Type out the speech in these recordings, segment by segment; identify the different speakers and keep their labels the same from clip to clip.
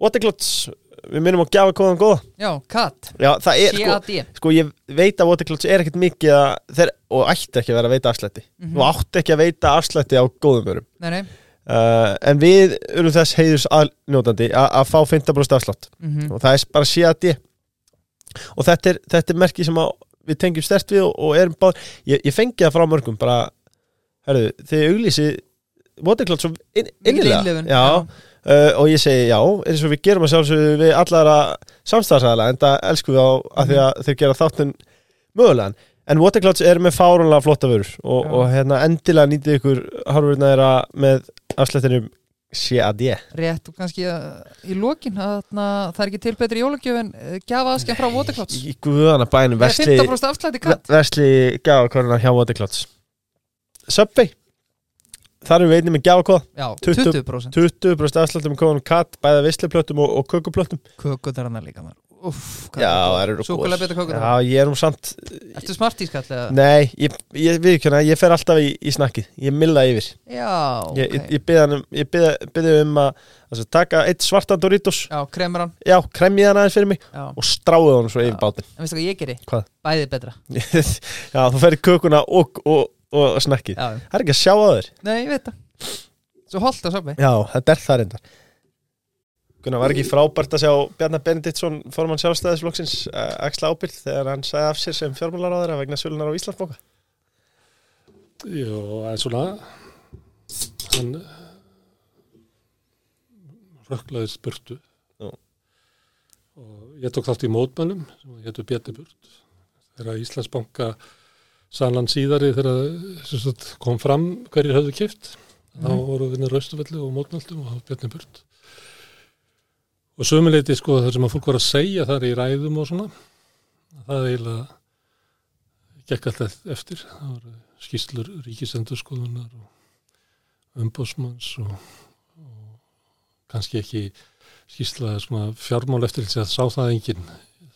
Speaker 1: Waterclots, við minnum að gefa kóðan góða.
Speaker 2: Já,
Speaker 1: Já, það er, sko,
Speaker 2: C-A-D
Speaker 1: sko ég veit að Waterclots er ekkert mikið að, þeir, og ætti ekki að vera að veita afslætti.
Speaker 2: Mhm.
Speaker 1: og átti ekki að veita afslætti á góðum vörum.
Speaker 2: Nei, nei.
Speaker 1: Uh, en við erum þess heiðurs aðnjótandi að fá 15% afslátt.
Speaker 2: Mm
Speaker 1: og það er bara CAD og þetta er, þetta er merki sem við tengjum stert við og, og erum báð ég, ég fengi það frá mörgum bara herru, þið auglýsi Waterclots svo inn, innilega.
Speaker 2: innlifun,
Speaker 1: já, Uh, og ég segi já, eins og við gerum að sjálfsögðu við allara samstæðarsæðala en það elskum við á að því að þeir gera þáttun mögulegan, en Waterclouds er með fárunlega flotta vörur og, og hérna endilega nýtið ykkur harfurna þeirra með afslættinum CAD
Speaker 2: Rétt og kannski uh, í þarna, það er ekki til betri jólagjöf en uh, gjafa aðskjá frá Waterclouds.
Speaker 1: í guðana bænum
Speaker 2: Það
Speaker 1: Vesli,
Speaker 2: 15% afslætti katt
Speaker 1: Vesli gafakörna hjá Waterclouds. Subway þar erum við einnig með gafakóð
Speaker 2: Já,
Speaker 1: 20
Speaker 2: 20%,
Speaker 1: 20% afslættum með kóðanum katt bæða visliplöttum og, og kökuplöttum
Speaker 2: Kökur þar hann líka maður.
Speaker 1: Eru
Speaker 2: Súkulega betur kökur
Speaker 1: já, ég er um samt
Speaker 2: Ertu smartís kall eða?
Speaker 1: Nei, ég, ég við ekki hana, ég fer alltaf í, í snakkið, ég milla yfir.
Speaker 2: Já, ok.
Speaker 1: Ég, ég, ég byrði um, ég byrði, um að altså, taka eitt svartan Doritos.
Speaker 2: Já, kremur hann.
Speaker 1: Já, kremjið hann aðeins fyrir mig
Speaker 2: Já.
Speaker 1: og stráði hann svo yfir
Speaker 2: Já.
Speaker 1: bátinn.
Speaker 2: En veistu hvað ég geri?
Speaker 1: Hvað?
Speaker 2: Bæði betra.
Speaker 1: Já, þú fer í kökuna og, og, og snakkið
Speaker 2: Já.
Speaker 1: Það er ekki að sjá á þér.
Speaker 2: Nei, ég veit það. Svo holdt á söpvi
Speaker 1: Já, þetta er það reyndar. Gunnar, var ekki frábært að sjá Bjarnar Benediktsson formann sjálfstæðisflokksins uh, axla ábyrgð þegar hann sagði af sér sem fjármálaráðara vegna sölunar á Íslandsbóka
Speaker 3: Jó, er svona hann rökklaði spurtu
Speaker 1: Já.
Speaker 3: og ég tók þátt í mótmælum sem héttu Bjarni Burt þegar Íslandsbanka salan síðari þegar kom fram hverjir höfðu kipt þá voru við raustufellu og mótmæltum og Bjarni Burt. Og sömuleiti sko það sem að fólk var að segja þar í ræðum og svona það eiginlega gekk alltaf eftir. Það voru skýslur ríkisendurskoðunar og umbósmanns og, og kannski ekki skýsla fjármál eftir þess að sá það engin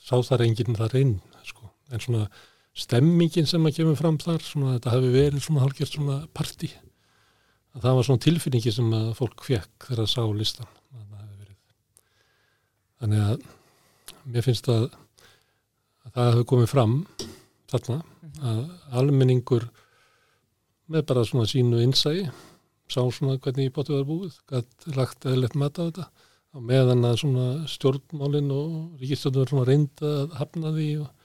Speaker 3: sá það engin þar inn sko. en svona stemmingin sem að kemur fram þar svona þetta hafi verið svona hálfgjört svona parti að það var svona tilfinningi sem að fólk fekk þegar það sá listan að þannig að mér finnst að, að það hafi komið fram þarna að almenningur með bara svona sínu innsæi sá svona hvernig í bóttu var búið gætt lagt eðlert mat á þetta og meðan að svona stjórnmálin og ríkistjórnum svona reynda að hafna því og,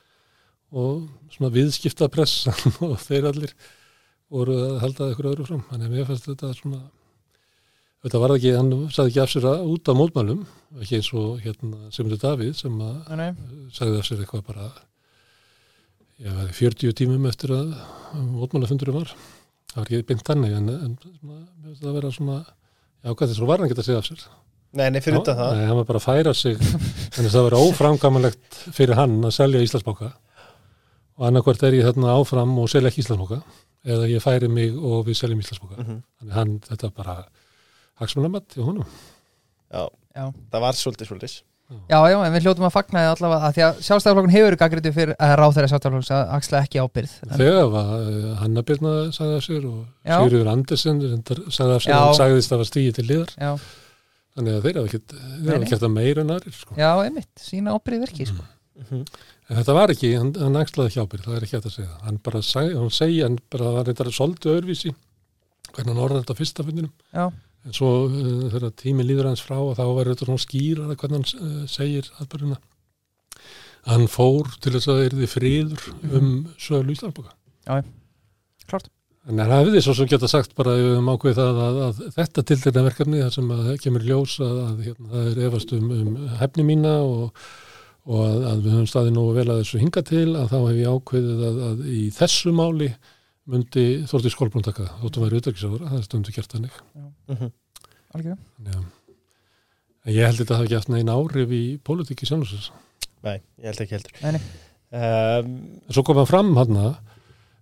Speaker 3: og svona viðskiptapressan og þeir allir voru að halda ykkur öðru fram. Þannig að mér fannst þetta svona þetta var ekki, hann sagði ekki af sér að út af mótmælum, ekki eins og hérna Semur Davíð sem að
Speaker 2: Nei, nei.
Speaker 3: sagði af sér eitthvað bara ég veði 40 tímum eftir að mótmálafundurum var. Það var ekki beint þannig en, en svona, mér finnst það að vera svona já, hvað þess að var hann geta að segja af sér.
Speaker 1: Nei, nei, fyrir utan það.
Speaker 3: Nei, hann var bara að færa sig að það var óframgamanlegt fyrir hann að selja Íslandsbóka og annarkvort er ég þarna áfram og selja ekki Íslandsbóka eða ég færi mig og við seljum Íslandsbóka
Speaker 1: Mhm.
Speaker 3: þannig hann, þetta bara hagsmunamatt í honum
Speaker 1: Já,
Speaker 2: Já.
Speaker 1: það var svolítið svolítið
Speaker 2: Já, já, en við hljótum að fagna því allavega að því að sjálfstæðarflokkun hefur gaggrindu fyrir að ráð þeirra sjálfstæðarflokks að axla ekki ábyrð en,
Speaker 3: þegar var uh, Hanna Birna sagði af sér og. Sigurður Andersen sagði af sér og hann sagðist að það var stíði til liðar
Speaker 2: Já,
Speaker 3: þannig að þeir hafa ekkert þeir
Speaker 2: Nei,
Speaker 3: hafa
Speaker 2: nei.
Speaker 3: ekkert að meira en aðrir sko.
Speaker 2: já, einmitt, sína ábyrði verki sko.
Speaker 1: Mhm.
Speaker 3: En þetta var ekki, hann, hann axlaði ekki ábyrgð það er ekki hægt að segja. Það, hann bara sagði, hann segi hann bara var reyndar svolítið öðruvísi hvernig hann orðað þetta fyrsta fundinum.
Speaker 2: Já,
Speaker 3: en svo uh, þegar tími líður hans frá og þá var þetta svona skýrar hvernig hann uh, segir aðbörðuna hann fór til þess að það erði friður um sölu Íslandboka
Speaker 2: klart.
Speaker 3: En hann hafði svo sem geta sagt bara höfum ákveðið það að, að þetta til verkefni þar sem að það kemur ljós að, að hérna, það er efast um, um hefni mína og, og að, að við höfum staðið nógu vel að þessu hinga til að þá hef ég ákveðið að, að í þessu máli myndi Þórti Skólbrún taka það, þóttum væri auðvitað það er stundu gert þannig.
Speaker 1: Mhm.
Speaker 2: algjörlega.
Speaker 3: Þannig að- en ég held þetta hafi ekki haft negin áhrif í pólitíki sjálfsins
Speaker 1: Nei, ég held ekki heldur.
Speaker 2: Nei, nei.
Speaker 1: um,
Speaker 3: svo kom hann fram hann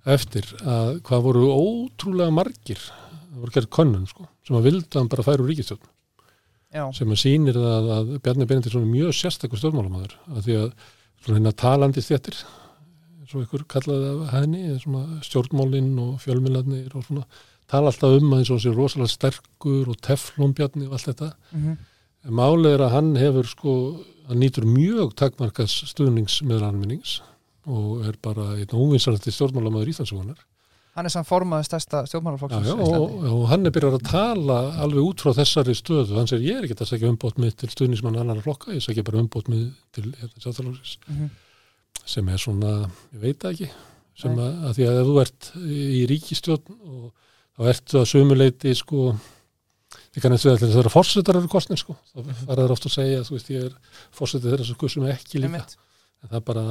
Speaker 3: eftir að hvað voru ótrúlega margir það voru gerð könnun sko, sem að vildu hann bara færa úr ríkistjórn
Speaker 2: Já,
Speaker 3: sem að sýnir það að Bjarni Benediktsson er mjög sérstakur stjórnmálamæður að því að hérna talandi stjættir svo ykkur kallaði af henni stjórnmálinn og fjölmiðlarnir og svona tala alltaf um að eins og sé rosalega sterkur og teflon Bjarni og allt þetta.
Speaker 2: Mm
Speaker 3: En málið er að hann hefur sko, hann nýtur mjög takmarkas stuðnings með almennings og er bara einn óvinsarandi stjórnmálamöður Íslandsugunar.
Speaker 2: Hann er samt formaður stærsta stjórnmálaflokksins
Speaker 3: og, og hann er byrjar að tala alveg út frá þessari stöðu. Hann segir, ég er ekki að segja umbót mig til stuðningsmann annar flokka, ég segja bara umbót mig til hérna, sjálfstæðalóksins,
Speaker 2: Mhm.
Speaker 3: sem er svona, ég veit ekki, sem að, að því að ef þú ert í ríkistjórn og þá ertu að sumuleiti, sko, ég kannast við að það er að fórsetar eru kostnir, sko. Það fara þær oft að segja, þú veist, ég er fórsetið þeirra sem kursum ekki líka. En það bara,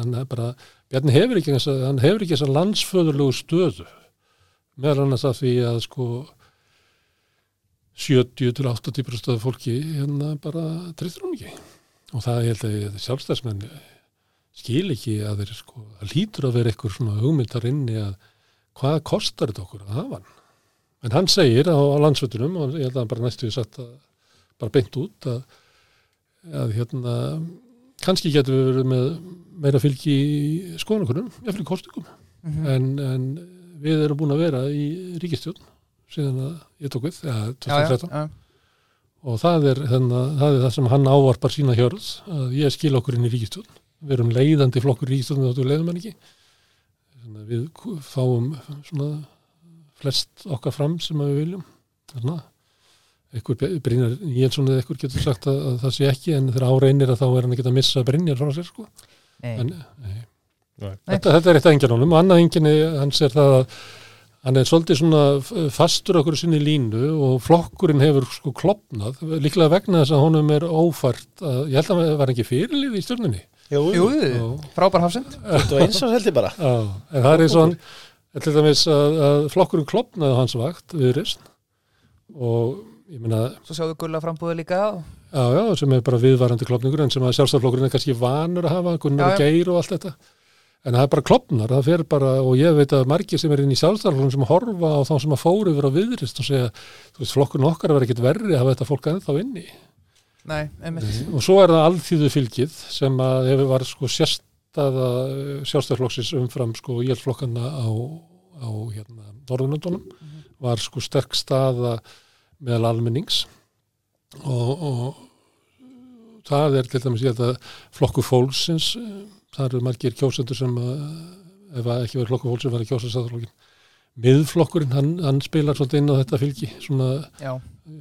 Speaker 3: hann bara, Bjarni hefur ekki að, hann hefur ekki þess að landsföðurlegu stöðu, meðal annars að því að sko 70 til 80% stöðu fólki hérna bara treystur hún ekki. Og það ég held að sjálfstæðsmenn skil ekki að þeir sko, það lítur að vera eitthvað svona hugmyndar inni að hvað kostar þetta okkur að hafa hann. En hann segir á, á landsvöldunum, og ég held að hann bara næstu satt að, bara beint út að, að hérna kannski getur við verið með meira fylgi í skoðanakunum, eftir kostungum
Speaker 2: Mhm.
Speaker 3: en, en við erum búin að vera í ríkistjórn síðan að ég tók við, ja,
Speaker 2: Já, já,
Speaker 3: 2013
Speaker 2: já.
Speaker 3: og það er, þenna, það er það sem hann ávarpar sína hjörð að ég skil okkur inn í ríkistjórn við erum leiðandi flokkur í ríkistjórn þá þú leiðum hann ekki. Að við fáum svona flest okkar fram sem að við viljum. Þannig einhver Brynjar Jensson eða einhver getur sagt að, að það sé ekki en þegar áreinir að þá er hann ekki að missa Brynjar frá sér sko
Speaker 2: Nei.
Speaker 3: en, nei.
Speaker 1: Nei.
Speaker 3: Þetta, þetta er eitt af engjarnunum og annað enginni hans er það að hann er svolítið svona fastur okkur sinni línu og flokkurinn hefur sko klopnað, líklega vegna þess að honum er ófært að, ég held að það var ekki fyrirlið í stjórninni
Speaker 1: Jú,
Speaker 2: Jú,
Speaker 3: Já.
Speaker 2: frábær hafsend
Speaker 1: Þetta var eins og held ég bara
Speaker 3: Já, en það er hann til dæmis að, að flokkurinn klopnaði á hans vakt við reysn og meina,
Speaker 2: Svo sjáðu gulla frambúði líka.
Speaker 3: Já, já, sem er bara viðvarandi klopningur en sem að sjálfstæðarflokkurinn er kannski vanur að hafa, Gunnar og. Geir og allt þetta. En það er bara klopnar, það fer bara og ég veit að margir sem er inn í sjálfstæðarflokkurinn sem horfa á þá sem að fóru yfir á viðrist og segja, þú veist, flokkurinn okkar er ekkit verri að hafa þetta fólk ennþá inni.
Speaker 2: Nei, einmitt.
Speaker 3: Og svo er það alþýðu fylgið sem að hefur var sko sérstaða sjálfstæðarflokksins umfram sko íhjálpsflokkana á, á hérna, Norðunundunum var sko sterk staða meðal almennings. Og, og það er til dæmis ég held að flokku fólksins eh, það eru margir kjósendur sem að, ef að ekki verið flokku fólksins kjósa sæðarflokkin miðflokkurinn, hann, hann spilar svolítið inn á þetta fylgi svona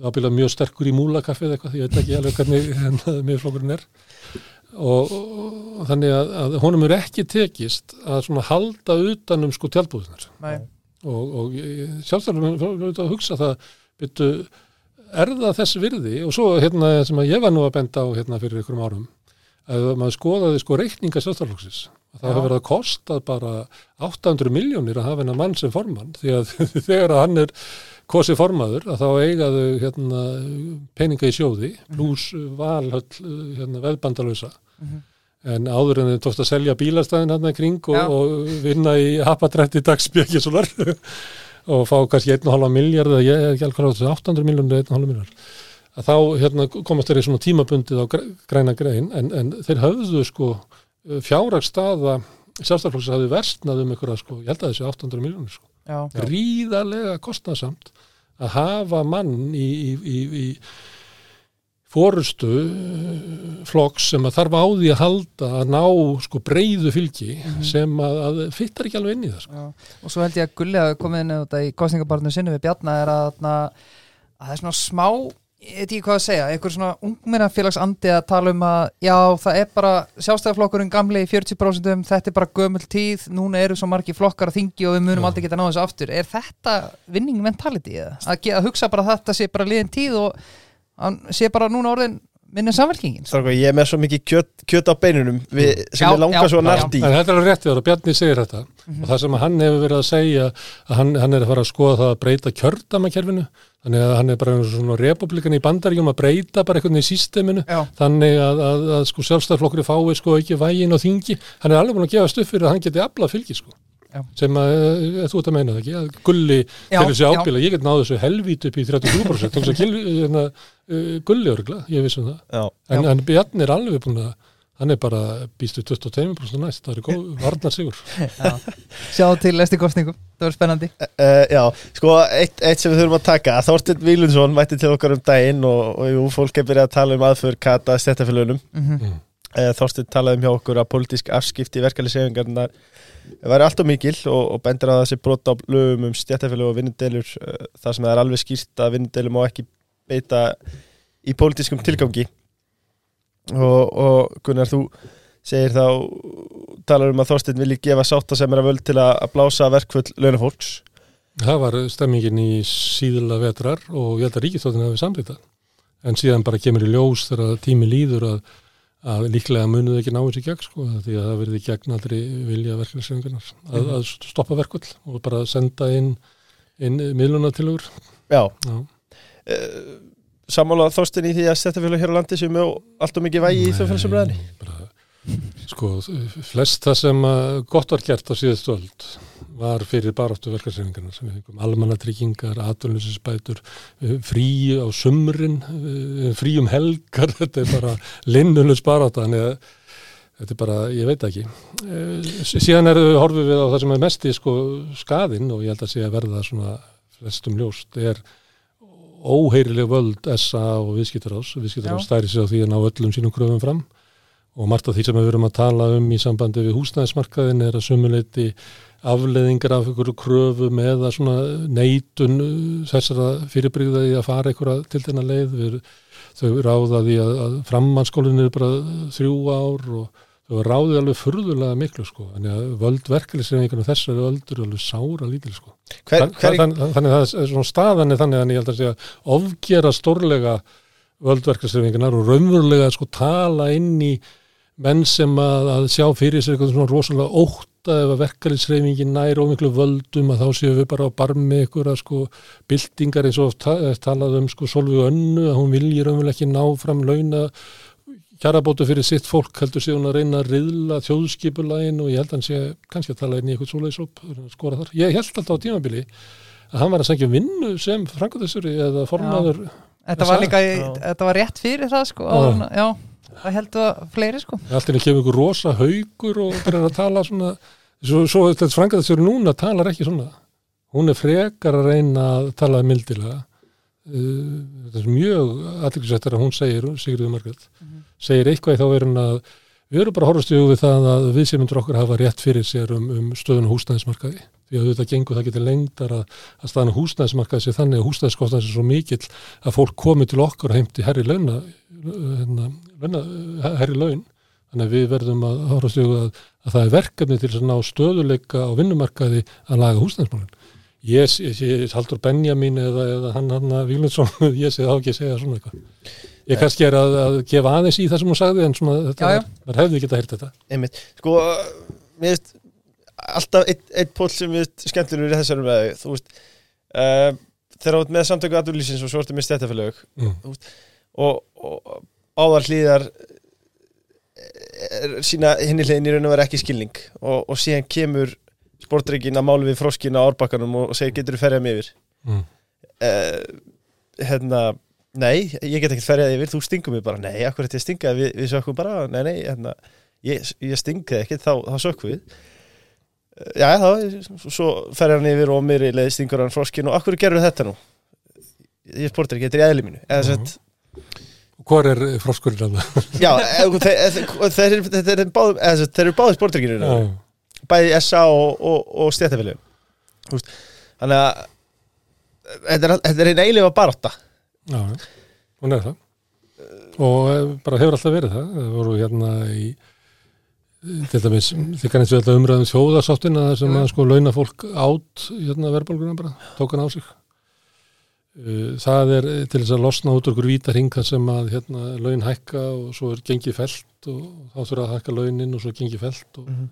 Speaker 3: ábyggilega mjög sterkur í múlakaffi eða eitthvað, ég veit ekki alveg hvernig henn miðflokkurinn er. Og, og, og þannig að, að honum er ekki tekist að svona halda utanum sko tjálbúðunar og, og sjálfstæðan fyrir að hugsa það byrju, er það þess virði? Og svo hérna sem að ég var nú að benda á hérna fyrir ykkurum árum að maður skoðaði sko reikninga sjálfstæðarflokksins það
Speaker 2: Já.
Speaker 3: hefur verið að kostað bara 800 miljónir að hafa hennar mann sem formann. Því að þegar að hann er kosið formaður að þá eigaðu hérna, peninga í sjóði pluss valhöll hérna, veðbandalösa
Speaker 2: Mhm.
Speaker 3: en áður en þið tókst að selja bílastæðin hann í kring og, og vinna í hapadrætti dagsbjökisular og fá kannski 1,5 miljard eða ég er ekki alveg hvað á þessu 800 miljónir 1,5 miljard að þá hérna, komast þeir í svona tímabundið á græ- græna grein en, en þeir höfðu sko fjáragstaða sjálfstæðarflokks hafði versnað um einhverja sko, ég held að þessi 800 miljónir sko.
Speaker 2: Já,
Speaker 3: gríðarlega kostnaðsamt að hafa mann í, í, í, í fórustu eh, flokks sem að þarf á því að halda að ná sko breyðu fylgi sem að, að fyttar ekki alveg inn í það sko.
Speaker 2: Og svo held ég að Gulli hafi komið inn í kostningabarnu sinni við Bjarna er að, að, að það er svona smá ég veit ekki hvað að segja, einhver svona ungmennafélagsandi að tala um að já, það er bara sjálfstæðarflokkurinn gamli í 40% þetta er bara gömul tíð, núna eru svo margi flokkar að þingi og við munum aldrei geta náðu þessu aftur er þetta winning mentality eða? Að, hugsa bara þetta sé bara liðin tíð og hann sé bara núna orðin minni samverkingin
Speaker 1: ég er með svo mikið kjöt, kjöt á beinunum við, sem
Speaker 2: Já,
Speaker 1: ég langar
Speaker 2: já,
Speaker 1: svo að
Speaker 2: já.
Speaker 1: narti
Speaker 3: En þetta er alveg réttið og Bjarni segir þetta.
Speaker 2: Mhm.
Speaker 3: og það sem hann hefur verið að segja að hann, hann er að fara að skoða það að breyta kjördamakerfinu þannig að hann er bara eins og svona republikan í bandaríum að breyta bara einhvern veginn í systeminu.
Speaker 2: Já,
Speaker 3: þannig að, að, að sko sjálfstæðarflokkur fái sko ekki vægin og þingi. Hann er alveg búin að gefa stuff fyrir að hann geti aflað fylgi sko. Sem að, eh, þú ert að meina það ekki að gulli fyrir þessu
Speaker 2: já.
Speaker 3: ábila, ég get náðu þessu helvít upp í 33% þannig að hérna, uh, gulli örgla, ég vissi um það.
Speaker 1: Já,
Speaker 3: en,
Speaker 2: Já.
Speaker 3: en Bjarni er alveg búin að hann er bara býstu 22% næst, það er góð varnar sigur
Speaker 2: Sjá til eftir kostningum, það verður spennandi.
Speaker 1: Uh, já, sko, eitt, eitt sem við þurfum að taka Þorsteinn Vílundsson mætti til okkar um daginn og, og jú, fólk er byrjað að tala um aðför kata stættafélögunum
Speaker 2: mm
Speaker 3: mm.
Speaker 1: uh, Þorsteinn talaði um hjá okkur að pólitísk afskipti verkeflisefingarnar væri alltaf mikil og, og bendur að þessi brot á lögum um stættafélög og vinnudelur uh, þar sem það er alveg skýrt að vinnudelum má ekki beita í pólitískum tilgangi. Og, og Gunnar, þú segir þá talar um að Þorsteinn vilji gefa sátta sem er að völd til að, að blása verkfull launafólks.
Speaker 3: Það var stemmingin í síðla vetrar og ég held að ríkistóttin hafi samlita en síðan bara kemur í ljós þegar tími líður að, að líklega munuð ekki náðu sér gegn sko, því að það verði gegn aldrei vilja verkefnisreifingarnar að, að stoppa verkvall og bara senda inn, inn miðlunatilugur
Speaker 1: Já,
Speaker 3: Já.
Speaker 1: uh, sammála Þorsteinn í því að stættafélög hér á landi sem er allt og mikið vægi í þjóðfélsumræðinni
Speaker 3: Nei, bara, sko, flest það sem gott var gert á síðustu öld var fyrir baráttu verkarsreifingarnar sem við fengum. Almannatryggingar, atvinnusinsbætur frí á sumrin eh, frí um helgar. Þetta er bara linnulus barátta þannig að þetta er bara, ég veit ekki. Eh, síðan er horfum við á það sem er mest í sko skaðinn og ég held að sé að verða svona flestum ljóst er óheirileg völd SA og viðskiptarás
Speaker 2: Já.
Speaker 3: stæri sig á því að ná öllum sínum kröfum fram og margt af því sem við verum að tala um í sambandi við húsnæðismarkaðin er að sumuleiti afleðingar af einhverju kröfum eða svona neitun uh, þessara fyrirbrigða í að fara einhverja til þennan leið við, þau ráða því að, að framhanskólinn er bara þrjú ár og þau ráði alveg furðulega miklu sko, þannig að völd verkefnisreifingarnir þessari völdur er alveg sára lítil sko.
Speaker 1: hver,
Speaker 3: Þann-
Speaker 1: hver,
Speaker 3: þann- Þannig að það er svona staðan þannig að ég held að segja ofgera stórlega völdverkarsreifingarnar og raunverulega sko tala inn í menn sem að, að sjá fyrir sér eitthvað svona rosalega óta ef að verkefnisreifingin nær ómiklu völdum að þá séu við bara á barmi ykkur að sko byltingar eins og ta talað um sko Solveig Önnu að hún vilji raunverulega ekki ná fram launa kjarabótu fyrir sitt fólk heldur sé hún að reyna að riðla þjóðskipulægin og ég held að hann sé kannski að tala inn í eitthvað svoleiðisóp skora þar. Ég held alltaf á tímabili að hann var að sækja vinnu sem frangaðisuri eða formaður
Speaker 2: Þetta var líka, þetta var rétt fyrir það sko
Speaker 3: Já.
Speaker 2: Að- það heldur að fleiri sko.
Speaker 3: Allt inni kemur ykkur rosa haugur og byrjar að tala svona svo, svo þetta frangaðisuri núna talar ekki svona. Hún er frekar að reyna að tala mildilega. Uh, þetta er mjög aðliklisættar að hún segir, Sigriður Margrét segir eitthvað í þá verðin að við erum bara að horfast við það að við sem myndur okkur hafa rétt fyrir sér um, um stöðun húsnæðismarkaði. Því að þetta gengur það getur lengdar að, að staðan húsnæðismarkaði sé þannig að húsnæðiskostnæðis er svo mikill að fólk komi til okkur heimti herri launa, hérna, herri laun. Þannig að við verðum að horfast í við að, að það er verkefni til að ná stöðuleika á vinnumarkaði að laga húsnæðismálinn ég, ég haldur Benjamin eða, eða hann hann að Vílundsson ég sé þá ekki að segja svona eitthvað. Ég kannski er að, að gefa aðeins í það sem hún sagði en svona þetta,
Speaker 2: Já, já.
Speaker 3: maður hefði ekki að heyrt þetta.
Speaker 1: Einmitt, sko mér veist, alltaf eitt, eitt pól sem við skemmtilegur í þessari með þú veist uh, þegar ert með samtöku aðurlýsins og svo ertu með stættafélög
Speaker 3: mm.
Speaker 1: og, og áðar hlýðar er, sína hinni hliðin í raun og vera ekki skilning. Og, og síðan kemur sportreikin að máli við fróskina á árbakkanum og segir getur þú ferjað mig yfir?
Speaker 3: Mm.
Speaker 1: uh, hérna nei, ég get ekkert ferjað yfir, þú stingum mig bara. Nei, akkur þetta ég stinga, við, við sökkum bara. Nei, nei, hérna, ég, ég stinga ekkert þá, þá sökkum við. Uh, já, þá, svo ferjar hann yfir og mér leið stingur hann froskin og akkur gerur þetta nú? Ég sportreik, þetta er í eðli mínu? Eða
Speaker 3: Mhm.
Speaker 1: sett
Speaker 3: Hvor er froskurinn að það?
Speaker 1: Já, ef- þeir, þeir, þeir, eru báði sportreikinu bæði SA og, og, og stjættafélögum þannig að þetta er, þetta einn eiginlega barátta.
Speaker 3: Já, hún er það. Og eh, bara hefur alltaf verið það. Það voru hérna í til dæmis, þið kannast við alltaf umræðum þjóðarsáttina þar sem að sko launa fólk átt hérna verðbólguna bara tók hann á sig það er til þess að losna út úr ykkur vítarhing þar sem að hérna laun hækka og svo er gengið felt og þá þurfa að hækka launin og svo er gengið felt og mm.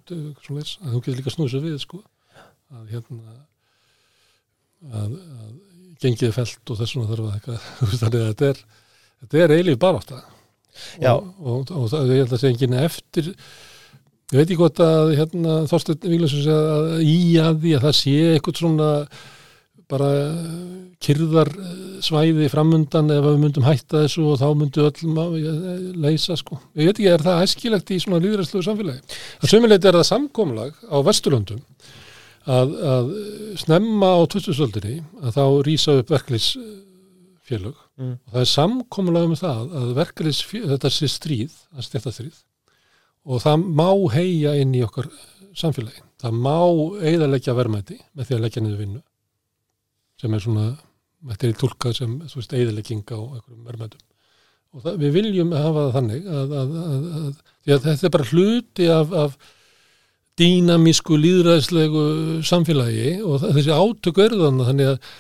Speaker 3: svo leis, að þú getur líka snúið sér við sko að hérna að, að gengið felt og þess vegna þarf að hækka þannig að þetta er þetta er eilíf barátta
Speaker 1: Já.
Speaker 3: og, og, og það, ég held að segja enginn eftir ég veit ekki hvort að hérna, Þorsteinn Víglundsson segja að í að því að það sé eitthvað svona bara eh, svæði framundan ef við myndum hætta þessu og þá myndu öll má- eh, leysa sko. Ég veit ekki, er það æskilegt í svona líðræðslegu samfélagi? Það sömuleit er það samkomlag á Vesturlöndum að, að snemma á 2000-öldinni að þá rýsa upp verkefnisfélög
Speaker 1: Mm.
Speaker 3: og það er samkomlag um það að verkefnisfélög, þetta sé stríð, það stjætta stríð og það má heia inn í okkar samfélagi. Það má eigðarleggja verðmæti með því að leggja niður vinnu sem er svona, þetta er tólkað sem þú veist, eigðarlegging á einhverjum verðmætum. Og það, við viljum hafa það þannig að, að, að, að, að þetta er bara hluti af, af dýnamísku líðræðslegu samfélagi og það, þessi átök eru þannig þannig að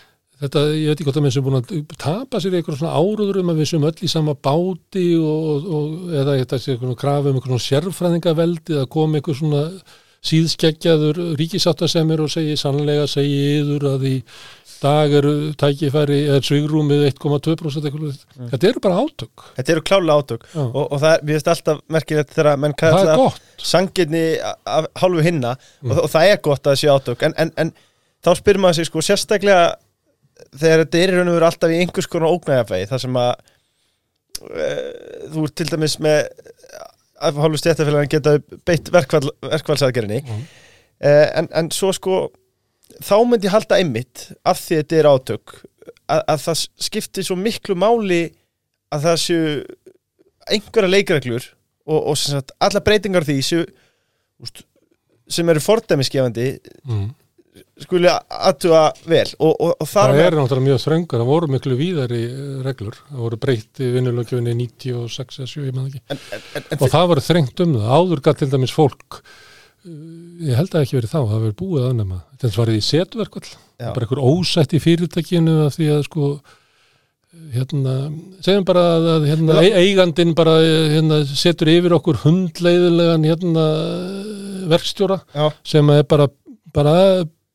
Speaker 3: þetta, ég veit ekki hvort að menn sem búin að tapa sér í einhverjum svona áruður um að við sem öll í sama báti og, og eða þetta sé einhvern krafi um einhvern svona sérfræðingaveldi að koma einhver svona síðskeggjaður ríkisáttasemir og segi sannlega segi yður að í dag eru tækifæri eða svigrúmið 1,2% eitthvað.
Speaker 1: Mm.
Speaker 3: Þetta eru bara átök.
Speaker 1: Þetta eru klálega átök
Speaker 3: Já.
Speaker 1: og, og það er, við veist alltaf merkilegt þegar menn
Speaker 3: er gott.
Speaker 1: sanginni af hálfu hinna
Speaker 3: Mm.
Speaker 1: og, og það er gott að það sé átök en, en, en þá spyrir maður sig sko sérstaklega þegar þetta er í raun og veru alltaf í einhvers konar ógnægafægi þar sem að e, þú ert til dæmis með af hálfu stjættafélagin geta beitt verkval, verkvalsaðgerinni
Speaker 3: Mm.
Speaker 1: e, en, en svo sko þá myndi ég halda einmitt af því þetta er átök að, að það skiptir svo miklu máli að það séu einhverja leikreglur og, og sem sagt, alla breytingar því séu úst, sem eru fordæmiskefandi
Speaker 3: Mm.
Speaker 1: Skuli aðtuga vel. Og, og, og
Speaker 3: Það er náttúrulega mjög þröngar, það voru miklu víðari eh, reglur, það voru breytti vinnulögjöfinni 96 eða 7, ég maður ekki.
Speaker 1: En, en, en,
Speaker 3: og það var þrengt um það, áður gætt til dæmis fólk uh, ég held að ekki verið þá, það verið búið að nema þetta var í setverkvall, bara einhver ósætt í fyrirtækinu af því að sko hérna, segjum bara að, hérna,
Speaker 1: Já.
Speaker 3: e- eigandinn bara hérna, setur yfir okkur hundleiðilegan hérna, verkstjóra
Speaker 1: já,
Speaker 3: sem er bara, bara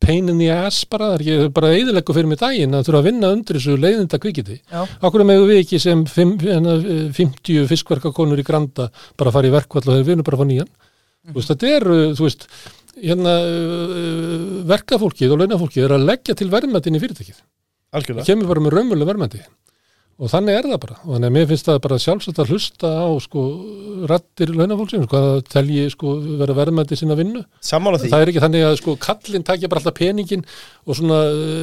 Speaker 3: pain in the ass bara, það er bara eðilegu fyrir mig daginn að þurfa að vinna undir þessu leiðinda kvikiti. Akkur megum við ekki sem fimm, hérna, 50 fiskverkakonur í Granda bara fara í verkvall og þeir vinna bara fá nýjan. Þú veist, þetta er, þú veist, hérna uh, verkafólkið og launafólkið er að leggja til verðmættin í fyrirtækið. Það
Speaker 1: algjörlega
Speaker 3: kemur bara með raunmjölu verðmætti. Og þannig er það bara. Og þannig að mér finnst það bara sjálfsagt að hlusta á sko rattir launafólksins, hvað það telji sko vera verðmætti sinna vinnu.
Speaker 1: sammála því
Speaker 3: Það er ekki þannig að sko kallinn takja bara alltaf peningin og svona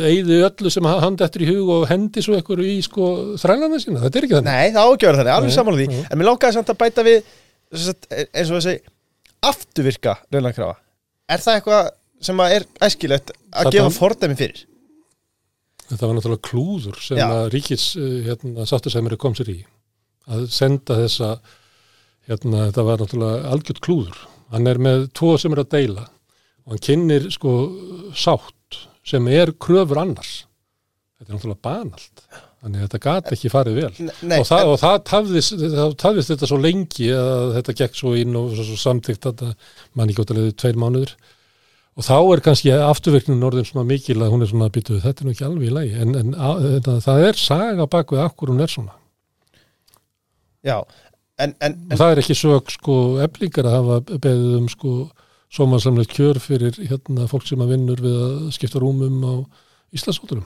Speaker 3: eigði öllu sem hann dettur í hug og hendi svo ekkur í sko þrælana sína. Þetta er ekki þannig.
Speaker 1: Nei, það ágjör þannig, alveg sammála því
Speaker 3: nei.
Speaker 1: en mér langaði samt að bæta við sagt, eins og þessi afturvirka launakrafa er það eitthvað sem að er æskilegt að gefa fordæmi fyrir
Speaker 3: Þetta var náttúrulega klúður sem
Speaker 1: Já.
Speaker 3: að ríkis uh, hérna, sáttasæmari kom sér í. Að senda þessa, hérna, þetta var náttúrulega algjört klúður. Hann er með tvo sem er að deila og hann kynnir sko sátt sem er kröfur annars. Þetta er náttúrulega banalt. Þannig að þetta gat ekki farið vel.
Speaker 1: Nei,
Speaker 3: og það, og það tafðist, það tafðist þetta svo lengi að þetta gekk svo inn og svo, svo samtíkt að mann ekki óttalega tveir mánuður og þá er kannski afturverknin orðin svona mikil að hún er svona að byttu þetta er nú ekki alveg í lagi. En, en að, þetta, það er saga bak við akkur hún er svona.
Speaker 1: Já, en, en,
Speaker 3: og það er ekki sög sko eflingar að hafa beðið um sko sómansamlega kjör fyrir hérna fólk sem að vinnur við að skipta rúmum á Íslandsótturum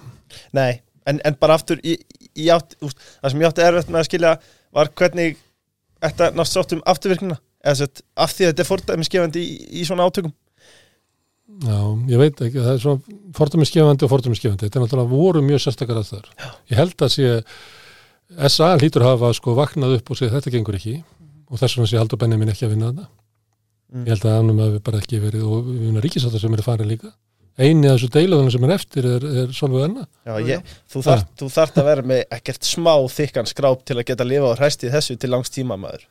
Speaker 1: nei en, en bara aftur í, í átt, úst, það sem ég átti erfitt með að skilja var hvernig þetta nátt sátt um afturvirknina. Eða sett, af því að þetta er fordæmiskefandi í, í svona átökum
Speaker 3: Já, ég veit ekki, það er svona fordæmiskefandi og fordæmiskefandi, þetta er náttúrulega voru mjög sérstakar að þar. Ég held að sé SA hlýtur hafa sko vaknað upp og segja þetta gengur ekki og þess vegna sé Haldur Benjamin ekki að vinna þetta.
Speaker 1: Mm.
Speaker 3: Ég held að hann hafi bara ekki verið og við vinna ríkisáttar sem er farin líka. Einu af þessu deilaðunum sem er eftir er, er Solveig Anna.
Speaker 1: Já, ég, þú, þarft, þú þarft að vera með ekkert smá þykkan skráp til að geta að lifa á hræstið þessu til langs tíma maður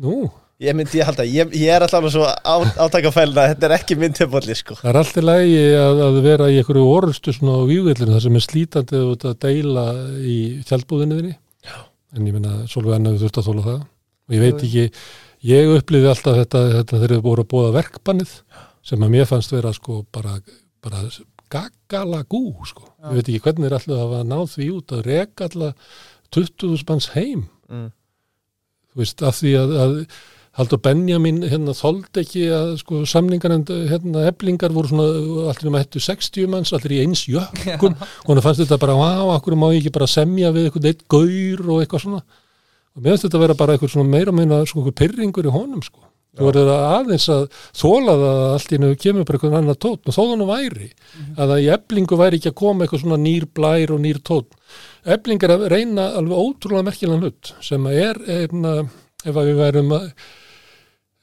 Speaker 3: Nú,
Speaker 1: Ég myndi ég halda, ég, ég er alltaf svo á, átakafælna að þetta er ekki minn tilbólli sko.
Speaker 3: það er alltaf lægi að, að vera í einhverju orustu svona á vývillinu þar sem er slítandi að deila í tjaldbúðinni þinni. En ég menna Solveig Anna við þurft að þóla það. Og ég veit ekki, ég upplýði alltaf þetta, þetta þegar þið voru að bóða verkbannið sem að mér fannst vera sko bara, bara gaggala gú sko. Ég veit ekki hvernig þeir alltaf hafa náð því út að reka alltaf 20.000 manns heim
Speaker 1: Mm.
Speaker 3: þú veist, af því að, að Haldur Benjamin hérna þoldi ekki að sko samningar en hérna eblingar voru svona allir um að hættu 60 manns, allir í eins jökkum. Og hann fannst þetta bara, á, akkur má ég ekki bara semja við eitthvað eitt gaur og eitthvað svona. Og mér finnst þetta að vera bara eitthvað svona meira meina sko eitthvað pyrringur í honum sko. Þú verður aðeins að þóla það að allt í nögu kemur bara eitthvað annar tótt og þó þannig væri að það í eblingu væri ekki að koma eitthvað svona nýr blær og nýr tótt ebling er að reyna alveg ótrúlega merkilega hlut sem að er einna, ef að við værum að,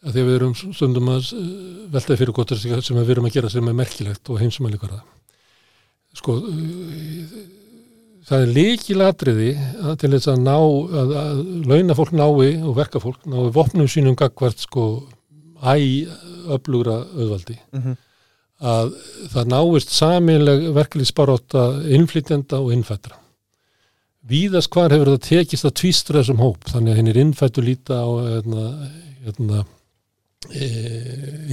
Speaker 3: að því að við erum stundum að uh, veltaði fyrir gott sem við erum að gera sem er merkilegt og heimsumælikara sko það er líkilatriði að til þess að ná að, að launafólk nái og verkafólk nái vopnum sínum gagvart sko æ öflugra auðvaldi.
Speaker 1: Mhm.
Speaker 3: að það náist saminleg verkefliðsbaróta innflytjenda og innfættra víðast hvar hefur það tekist að tvístra þessum hóp. Þannig að hinn er innfættu líta á hérna, hérna, e,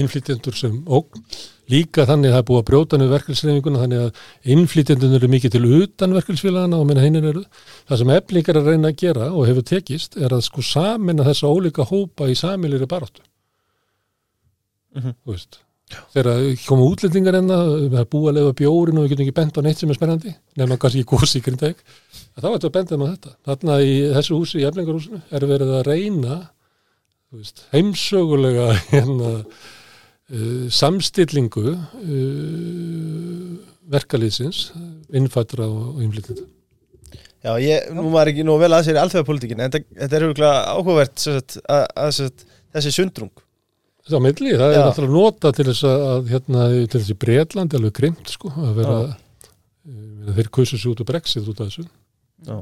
Speaker 3: innflytjendur sem ógn. Líka þannig að það er búið að brjóta niður verkefliðsreifinguna þannig að innflytjendun eru mikið til utan verkefliðsfélagana og minna hinn eru það sem eflingar að reyna að gera og hefur tekist er að sko samina þessa ólíka hópa í samilir baróttu
Speaker 1: Mhm.
Speaker 3: þú veist þegar koma útlendingar enna það er búið að lefa bjórin og við getum ekki bent á neitt sem er spennandi. Nefnum kannski ekki gósi í Grindavík. Þá er þetta að benda um þetta. Þarna í þessu húsi, í eflingarhúsinu er verið að reyna veist, heimsögulega hérna, uh, samstillingu uh, verkalýðsins innfættra og innflytjenda.
Speaker 1: Já, ég, nú var ekki nú vel að sér í alþjóðapolítikin en þetta, þetta er auðvitað áhugavert að, að, sagt, þessi sundrung
Speaker 3: Það á milli, það er
Speaker 1: Já.
Speaker 3: náttúrulega nota til þess að, að hérna, til þessi Breitlandi alveg grimt sko, að vera
Speaker 1: Já.
Speaker 3: uh, þeir kusu sig út úr Brexit út af þessu
Speaker 1: Já.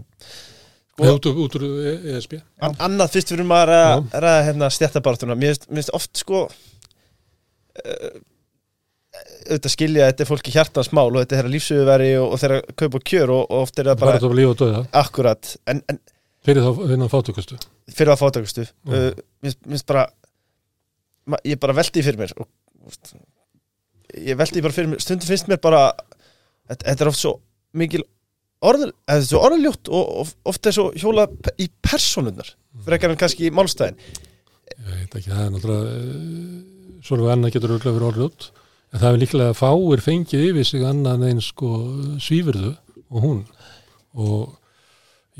Speaker 3: Eða út, úr- út úr E- ESB
Speaker 1: An Annað fyrst fyrir maður að ræða hérna stjættabartuna Mér finnst- oft sko uh, auðvitað skilja að þetta er fólki hjartans mál og þetta er lífsöguveri og, og þeirra kaup og kjör og, og oft er það
Speaker 3: bara þetta
Speaker 1: akkurat en, en
Speaker 3: fyrir þá fátökustu
Speaker 1: fyrir að fátakastu
Speaker 3: Já.
Speaker 1: uh, mér finnst- mér finnst bara ég bara velti því fyrir mér og, ég velti því bara fyrir mér. Stundum finnst mér bara þetta, er oft svo mikil orð, svo orðljótt og, og oft er svo hjóla í personunnar frekar en kannski í málstæðin.
Speaker 3: Ég veit ekki, það er náttúrulega uh, svona annað getur auðvitað verið orðið út en það er líklega fáir fengið yfir sig annað eins sko svífurðu og hún. Og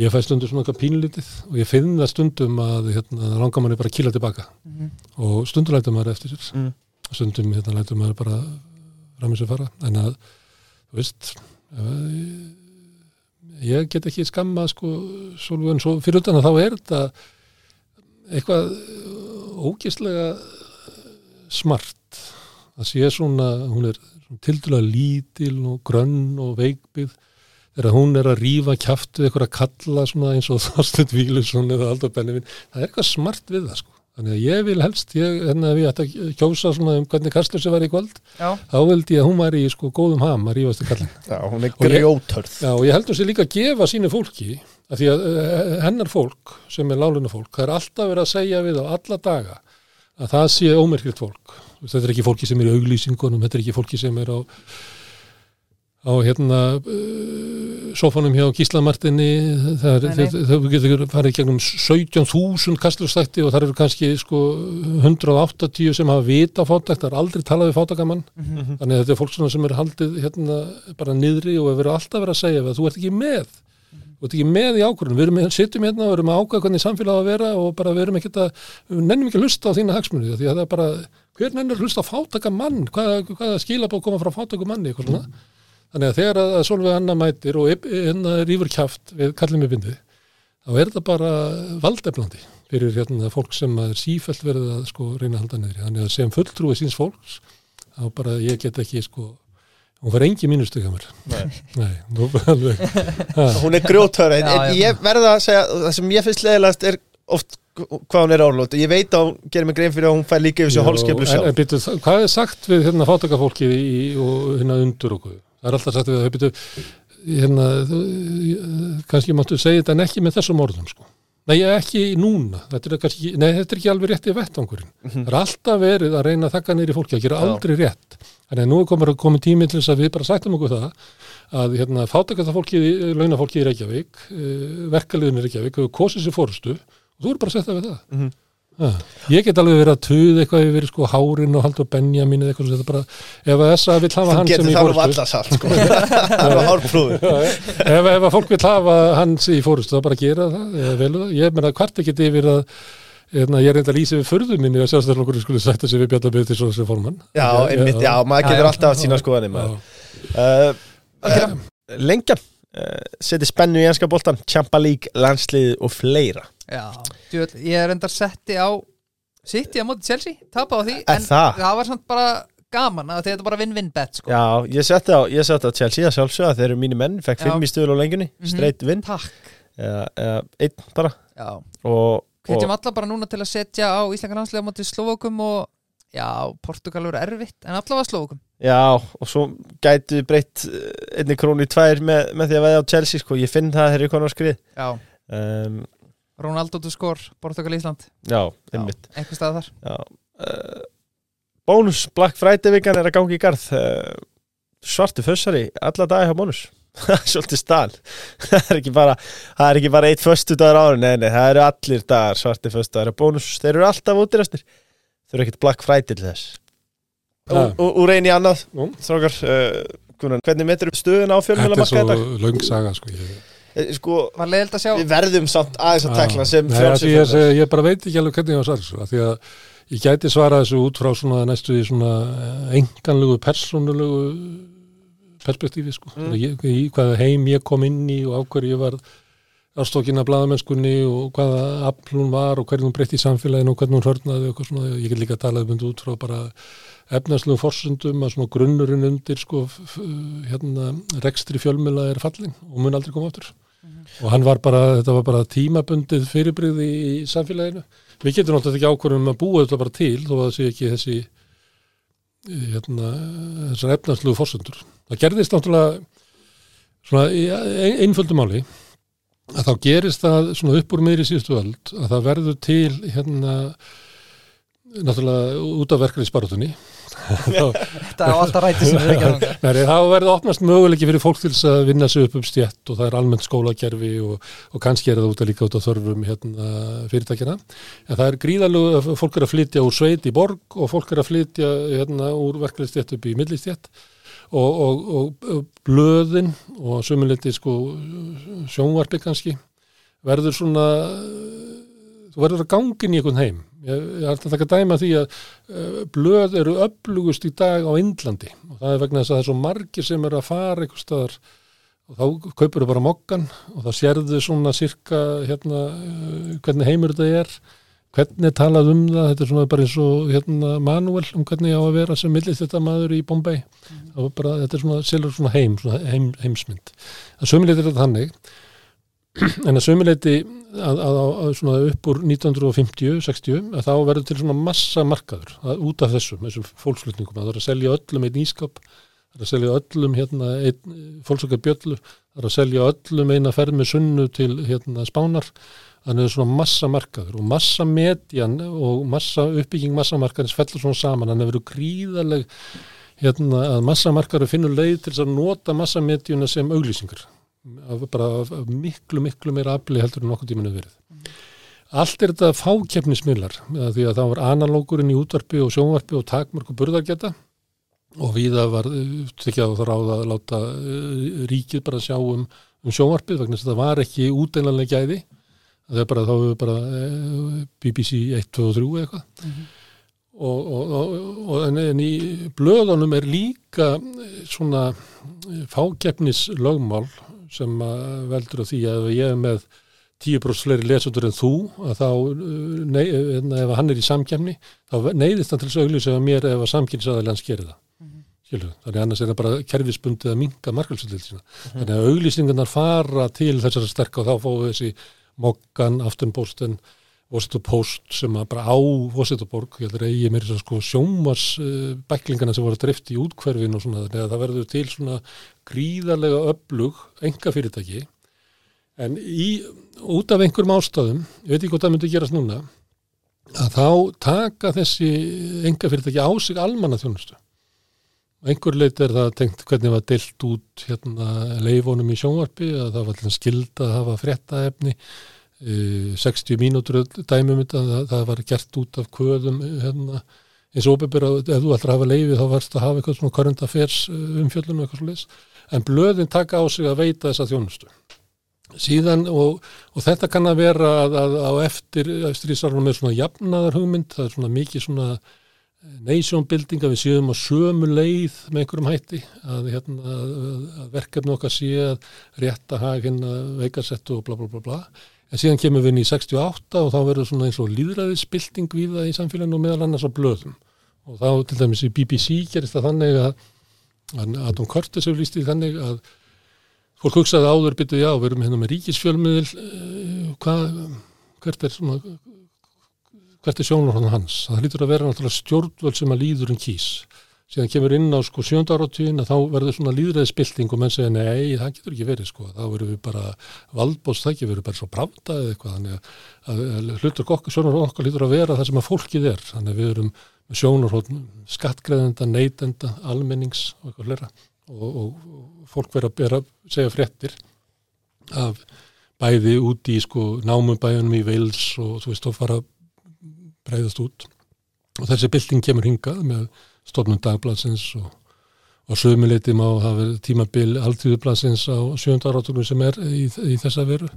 Speaker 3: ég fæ stundum svona eitthvað pínlítið og ég finn það stundum að hérna, langar manni bara að kýla tilbaka.
Speaker 2: Mhm.
Speaker 3: og stundum lætur maður eftir sér.
Speaker 1: Mm.
Speaker 3: og stundum hérna lætur maður bara fram þessu fara. En að, þú veist ef- ég get ekki skammað sko svolítið en svo fyrir utan að þá er þetta eitthvað ógislega smart. Að sé svona, hún er tildulega lítil og grönn og veikbyggð þegar hún er að rífa kjaft við eitthvað að kalla svona eins og Þorstein Vílusson eða Aldur Benjamin, það er eitthvað smart við það sko. Þannig að ég vil helst, ég, hérna ég ætti að kjósa svona um hvernig Kastljósi var í kvöld,
Speaker 2: Já,
Speaker 3: þá vildi ég að hún var í sko góðum ham að rífast í kallin.
Speaker 1: Já, hún er grjótörð
Speaker 3: Já, og ég heldur sér líka að gefa sínu fólki, að því að uh, hennar fólk, sem er láluna fólk, það er alltaf verið að segja við á alla daga að það sé ómerkilt fólk. Þetta er ekki fólki sem er í auglýsingunum, þetta er ekki fólki sem er á, á hérna uh, sofanum hjá Gíslamartinni, er, þau getur farið í gegnum 17.000 kastlustætti og það eru kannski sko 180 sem hafa vita fátækt, það er aldrei talað við fátækamann
Speaker 2: Mhm.
Speaker 3: þannig að þetta er fólk sem er haldið hérna bara niðri og erum alltaf verið að segja að þú ert ekki með. Þú ert ekki með í ákvörðun, við erum, sittum hérna og erum að ákvæða hvernig samfélag að vera og bara við erum ekki að, við nennum ekki að hlusta á þína hagsmunni því að það er bara, hver nennir að hlusta á fátaka mann, hvað, hvað þannig að þegar að Solveig Anna mætir og hérna rífur kjaft við kallið með bindið þá er þetta bara valdeflandi fyrir hérna fólk sem er sífælt verið að sko reyna að halda niðri. Þannig að sem fulltrúi síns fólks þá bara ég get ekki sko hún var engi mér.
Speaker 1: Nei.
Speaker 3: Nei, nú alveg.
Speaker 1: Hún er grjótörð en, en ég verða að segja það sem ég finnst leðilegast er oft hvað hún er árlót. Ég veit að hún gerir mig grein fyrir að hún fær líka yfir sér holskeplu
Speaker 3: en,
Speaker 1: sjálf
Speaker 3: en býtu, hvað er sagt við hérna fátakafólkið í, og hérna undur okkur það er alltaf sagt við það býtu, hérna, kannski máttu segja þetta en ekki með þessum orðum sko. nei, ekki núna þetta er, kannski, nei, þetta er ekki alveg rétt í vettvangurinn
Speaker 1: Mhm.
Speaker 3: það er alltaf verið að reyna að þakka nýri fólki að gera
Speaker 1: Já.
Speaker 3: aldrei rétt þannig að nú er komið, komið tími til þess að við bara sættum okkur það að hérna, fátakafólkið, launafólkið í Reykjavík uh, verkaliðin í Reykjavík hefur kosið sér fórustu og þú eru bara að setja við það
Speaker 1: Mhm.
Speaker 3: Ja. Ég get alveg verið að tuð eitthvað yfir sko hárin og haldur Benjamin eða eitthvað svo þetta bara, ef að þessa vill hafa hann sem í
Speaker 1: satt sko.
Speaker 3: Ef, ef að fólk vill hafa hans í fórustu þá bara gera það, eða velu það. Ég meina hvart ekki yfir að Eðna, ég er reynda að lýsa við förðu minni að sjálfstæðarflokkur skulle sætta sig við Bjarnaböð til sem formann.
Speaker 1: Já, einmitt, já, maður getur alltaf sína skoðanir maður. Uh,
Speaker 2: Algjörlega.
Speaker 1: Lengjan. Uh, Seti spennu í enska boltan Champa League, landslið og fleira
Speaker 2: Já, djúvel, ég er endar setti á City á móti Chelsea, tapa á því
Speaker 1: Er
Speaker 2: en
Speaker 1: það?
Speaker 2: var samt bara gaman að þetta er bara win-win bet sko.
Speaker 1: Já, ég setti á, ég setti á Chelsea að sjálfsögða Þeir eru mínu menn, fekk
Speaker 2: Já.
Speaker 1: fimm í stöðul á lengjunni
Speaker 2: Mhm.
Speaker 1: Straight win,
Speaker 2: Takk
Speaker 1: eða, eða einn bara
Speaker 2: Já,
Speaker 1: Og,
Speaker 2: hvetjum
Speaker 1: og
Speaker 2: alla bara núna til að setja á Íslandska landslega á móti Slovokum og já, Portugal verður erfitt en allavega Slovokum
Speaker 1: Já, og svo gætu við breytt eh, einni krónu í tvær með, með því að veða á Chelsea sko. Ég finn það þegar ég konar á skrið
Speaker 2: Já,
Speaker 1: um,
Speaker 2: Ronaldo to score, Portugal Ísland
Speaker 1: Já, einmitt
Speaker 2: einhver stað þar
Speaker 1: Já. Uh, bónus, Black Friday vikan er að gangi í garð uh, Svartu fössari, alla dagi hjá bónus Það er Svolítið stál Það er ekki bara, það er ekki bara eitt föstu dagar ára Nei, nei, það eru allir dagar svarti föstu dagar Bónus, þeir eru alltaf útirastir Þeir eru ekkert Black Friday til þess
Speaker 3: Ja.
Speaker 1: Og, og, og reyni annað
Speaker 3: Nú.
Speaker 1: Strákar, uh, hvernig metur stöðun á
Speaker 3: Þetta
Speaker 1: fjölmjöla
Speaker 3: er
Speaker 1: marka
Speaker 3: svo
Speaker 1: þetta?
Speaker 3: löng saga sko. ég,
Speaker 1: Sko,
Speaker 2: að sjá
Speaker 1: við verðum samt aðeins að tekla sem
Speaker 3: því ég, segi- ég bara veit ekki alveg hvernig ég var svar þessu af því að ég gæti svara þessu út frá svona næstu í svona enganlegu persónulegu perspektífi sko.
Speaker 1: Mm.
Speaker 3: ég, í hvaða heim ég kom inn í og á hverju ég var ástókin af blaðamennskunni og hvaða afl hún var og hvernig hún breytti í samfélaginu og hvernig hún hörnaði og eitthvað svona, ég get líka að tala um þetta út frá bara efnaslegum forsundum að svona grunnurinn undir sko hérna rekstri fjölmjöla er fallin og mun aldrei koma aftur og hann var bara, þetta var bara tímabundið fyrirbrigði í samfélaginu. Við getum náttúrulega ekki ákvörðum að búa þetta bara til þó að það sé ekki þessi hérna, þessar efnarslegu fórsendur það gerðist náttúrulega svona í ein- einföldu máli að þá gerist það svona upp úr meiri síðustu öld að það verður til hérna náttúrulega út af verkefni sparutunni
Speaker 2: Þetta á alltaf ræti sem við ekki
Speaker 3: Nei, það verður opnast möguleiki fyrir fólk til að vinna sig upp um stjætt og það er almennt skólakerfi og, og kannski er það út að líka út á þörfum hérna, fyrirtækjana. En það er gríðalegu að fólk er að flytja úr sveit í borg og fólk er að flytja hérna, úr verkefnistjætt upp í millistjætt og, og, og blöðin og sömuleiti sko, sjónvarpi kannski verður svona þú verður að gangin í einhvern heim ég, ég ætla að taka dæma því að uh, blöð eru öflugust í dag á Indlandi og það er vegna þess að það er svo margir sem eru að fara einhver staðar og þá kaupur bara mokkan og þá sérðu svona sirka hérna, uh, hvernig heimur þetta er hvernig er talað um það þetta er svona bara eins og hérna, manuel um hvernig á að vera sem millist þetta maður í Bombay mm. bara, þetta er svona, svona heim, svona heim heimsmynd að sömuleiti er þetta þannig en að sömuleiti að, að, að, upp úr 1950-60 að þá verður til svona massa markaður að, út af þessum, þessum fólksflutningum. Að það er að selja öllum einn ískap það er að selja öllum hérna, bjöllur, það er að selja öllum eina ferð með sunnu til hérna, spánar. Þannig að það er svona massa markaður og massa medjan og massa uppbygging massamarkaðins fellur svona saman. Þannig að verður gríðaleg hérna, að massamarkaður finnur leið til að nota massamedjuna sem auglýsingar af, bara af, af miklu, miklu meira afli heldur en nokkuð tíminu verið. Allt er þetta fákeppnismiðlar því að það var analógurinn í útvarpi og sjónvarpi og takmörk og burðargeta og viða var tekjað á það ráð að láta uh, ríkið bara sjá um, um sjónvarpið vegna þess að það var ekki útdeilanlega gæði. Það er bara þá hefur bara BBC 1, 2 og 3 eitthvað. Og, og, og, og en, en í blöðunum er líka eh, svona fákeppnis lögmál sem að veldur á því að ef ég er með 10% fleiri lesendur en þú að þá, uh, nei, hérna, ef hann er í samkemni, þá neyðist hann til þess að auglýsa af mér ef að samkynsaðalega hans gerir það. Skilur, þannig að annars er það bara kerfisbundið að minka markalsöldil sína. Þannig að auglýsingarnar fara til þessara sterk og þá við þessi mokkan, aftunposten, Post sem að bara á Washington Borg, ég heldur að ég mér sko sjómars uh, bæklingana sem voru að drifta í útkverfin og svona, þannig að það verður til svona gríðarlega öflug enga fyrirtæki en í, út af einhverjum ástæðum, ég veit ekki hvað það myndi gerast núna, að þá taka þessi enga fyrirtæki á sig almanna þjónustu. Einhver leit er það tengt hvernig var deilt út hérna, leifonum í sjónvarpi, að það var skilda að hafa fréttaefni 60 mínútur dæmum þetta, það, það var gert út af kvöðum hérna, eins og að ef þú ætlar að hafa leiði þá varst að hafa eitthvað svona current affairs umfjöllunum eitthvað svo leis en blöðin taka á sig að veita þessa þjónustu. Síðan og, og þetta kann að vera að, að á eftir strísarunum er svona jafnaðar hugmynd það er svona mikið svona nation building að við séum á sömu leið með einhverjum hætti að, hérna, að, að verkefni okkar sé að rétta haginn að veikasettu og bla bla bla bla en síðan kemur við inn í 68 og þá verður svona eins og líðræðisbilding við það í samfélaginu og meðal annars á blöðum. Og þá til dæmis í BBC gerist það þannig að Adam Curtis hefur líst í þannig að fólk hugsaði áður byttu já, við erum hérna með ríkisfjölmiðil uh, hvað, hvert er svona hvert er sjónur hans? Það lítur að vera náttúrulega stjórnvöld sem að líður en kýs síðan kemur inn á sko sjönda áratvíðin að þá verður svona líðræðisbylting og menn segja nei, það getur ekki verið sko. Þá verður við bara valdbóst, það ekki verður bara svo pravda eða eitthvað, þannig að, hlutur okkur, sjónur okkar lítur að vera það sem að fólkið er, þannig að við erum sjónur skattgreðenda, neytenda almennings og eitthvað hlera og, og, fólk verður að segja fréttir af bæði úti í sko námubæjunum í Veils og þú veist, þá fara breyðast út. Og þessi bylting kemur hingað með stofnum dagbladsins og, og sömuleiti má hafa tímabil alltíðubladsins á sjönda áratunum sem er í, í þessa veru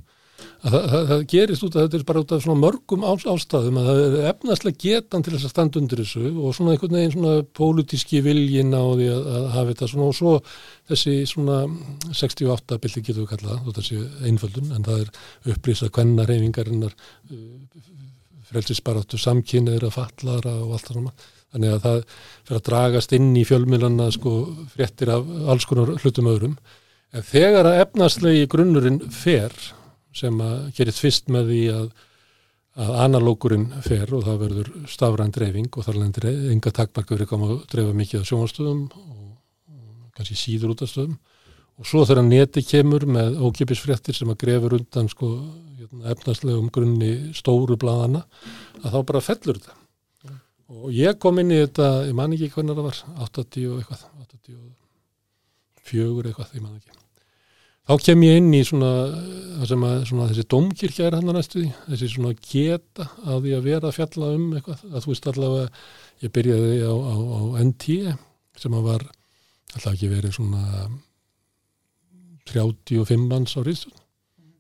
Speaker 3: að það, það, það gerist út að þetta er bara út af svona mörgum á, ástæðum að það er efnaslega getan til þess að standa undir þessu og svona einhvern veginn svona pólitíski viljin á því að, að hafa þetta svona og svo þessi svona 68 bylti getur við kallað, þessi einföldun en það er upplýsa kvenna reyfingarinnar frelsisbaráttu samkynniður að fallara og allt það svona. Þannig að það fyrir að dragast inn í fjölmiðlanna sko fréttir af alls konar hlutum öðrum. En þegar að efnarslegi grunnurinn fer sem að gerist fyrst með því að, að analókurinn fer og það verður stafræn dreifing og þar lendir enga takmarka verið koma að dreifa mikið á sjónastöðum og, kannski síður út af stöðum og svo þegar neti kemur með ókipisfréttir sem að grefur undan sko hérna, efnarslegum grunni stóru bladana að þá bara fellur þetta. Og ég kom inn í þetta, ég man ekki hvernig það var 80 og eitthvað 84 eitthvað, ég man ekki. Þá kem ég inn í svona, að, svona þessi domkirkja er hann að næstu því þessi svona geta að því að vera að fjalla um eitthvað, að þú veist allavega ég byrjaði á, á, á NT sem að var alltaf ekki verið svona 35 manns á Ríðsson